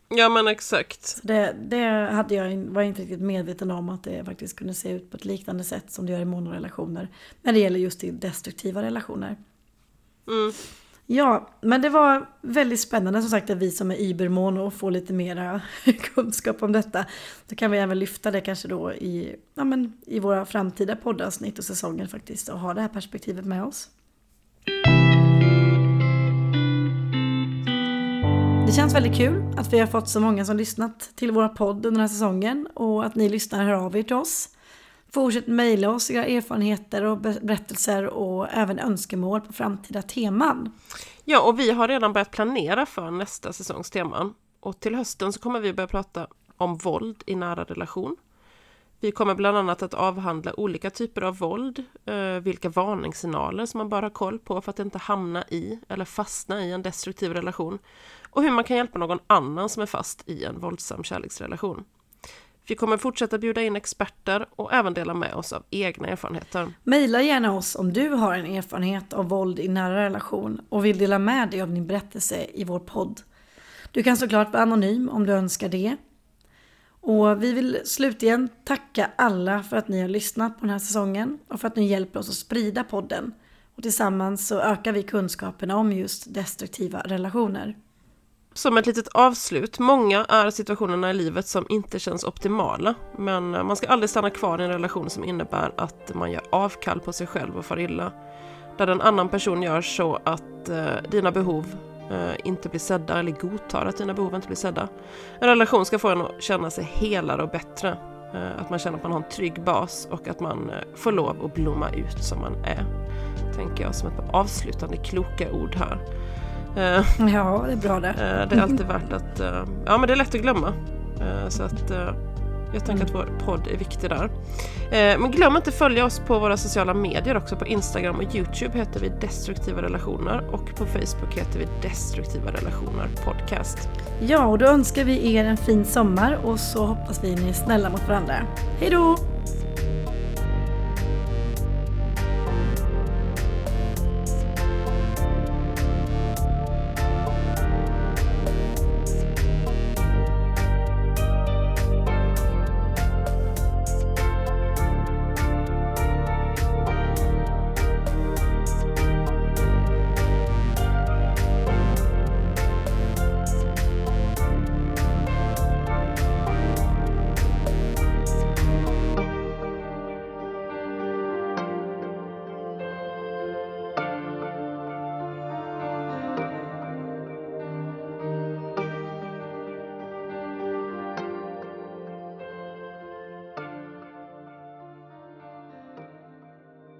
Ja men exakt. det, det hade jag, var jag inte riktigt medveten om att det faktiskt kunde se ut på ett liknande sätt som det gör i monorelationer. När det gäller just i destruktiva relationer. Mm. Ja, men det var väldigt spännande som sagt att vi som är Ibermono får lite mera kunskap om detta. Då kan vi även lyfta det kanske då i, ja, men, i våra framtida poddavsnitt och säsonger faktiskt och ha det här perspektivet med oss. Det känns väldigt kul att vi har fått så många som lyssnat till våra podd under den här säsongen och att ni lyssnar hör av er till oss. Fortsätt mejla oss era erfarenheter och berättelser och även önskemål på framtida teman. Ja, och vi har redan börjat planera för nästa säsongs teman. Och till hösten så kommer vi börja prata om våld i nära relation. Vi kommer bland annat att avhandla olika typer av våld, eh, vilka varningssignaler som man bör ha koll på för att inte hamna i eller fastna i en destruktiv relation och hur man kan hjälpa någon annan som är fast i en våldsam kärleksrelation. Vi kommer fortsätta bjuda in experter och även dela med oss av egna erfarenheter. Maila gärna oss om du har en erfarenhet av våld i nära relation och vill dela med dig av din berättelse i vår podd. Du kan såklart vara anonym om du önskar det. Och vi vill slutligen tacka alla för att ni har lyssnat på den här säsongen och för att ni hjälper oss att sprida podden. Och tillsammans så ökar vi kunskaperna om just destruktiva relationer som ett litet avslut, många är situationerna i livet som inte känns optimala. Men man ska aldrig stanna kvar i en relation som innebär att man gör avkall på sig själv och far illa. Där en annan person gör så att eh, dina behov inte blir sedda eller godtar att dina behov inte blir sedda. En relation ska få en att känna sig helare och bättre. Eh, att man känner att man har en trygg bas och att man eh, får lov att blomma ut som man är. Tänker jag som ett avslutande kloka ord här. Eh, ja, det är bra det. Eh, det är alltid värt att... Eh, ja, men det är lätt att glömma. Så att jag tänker att vår podd är viktig där. Eh, men glöm inte att följa oss på våra sociala medier också. På Instagram och Youtube heter vi Destruktiva Relationer och på Facebook heter vi Destruktiva Relationer Podcast. Ja, och då önskar vi er en fin sommar och så hoppas vi ni är snälla mot varandra. Hej då!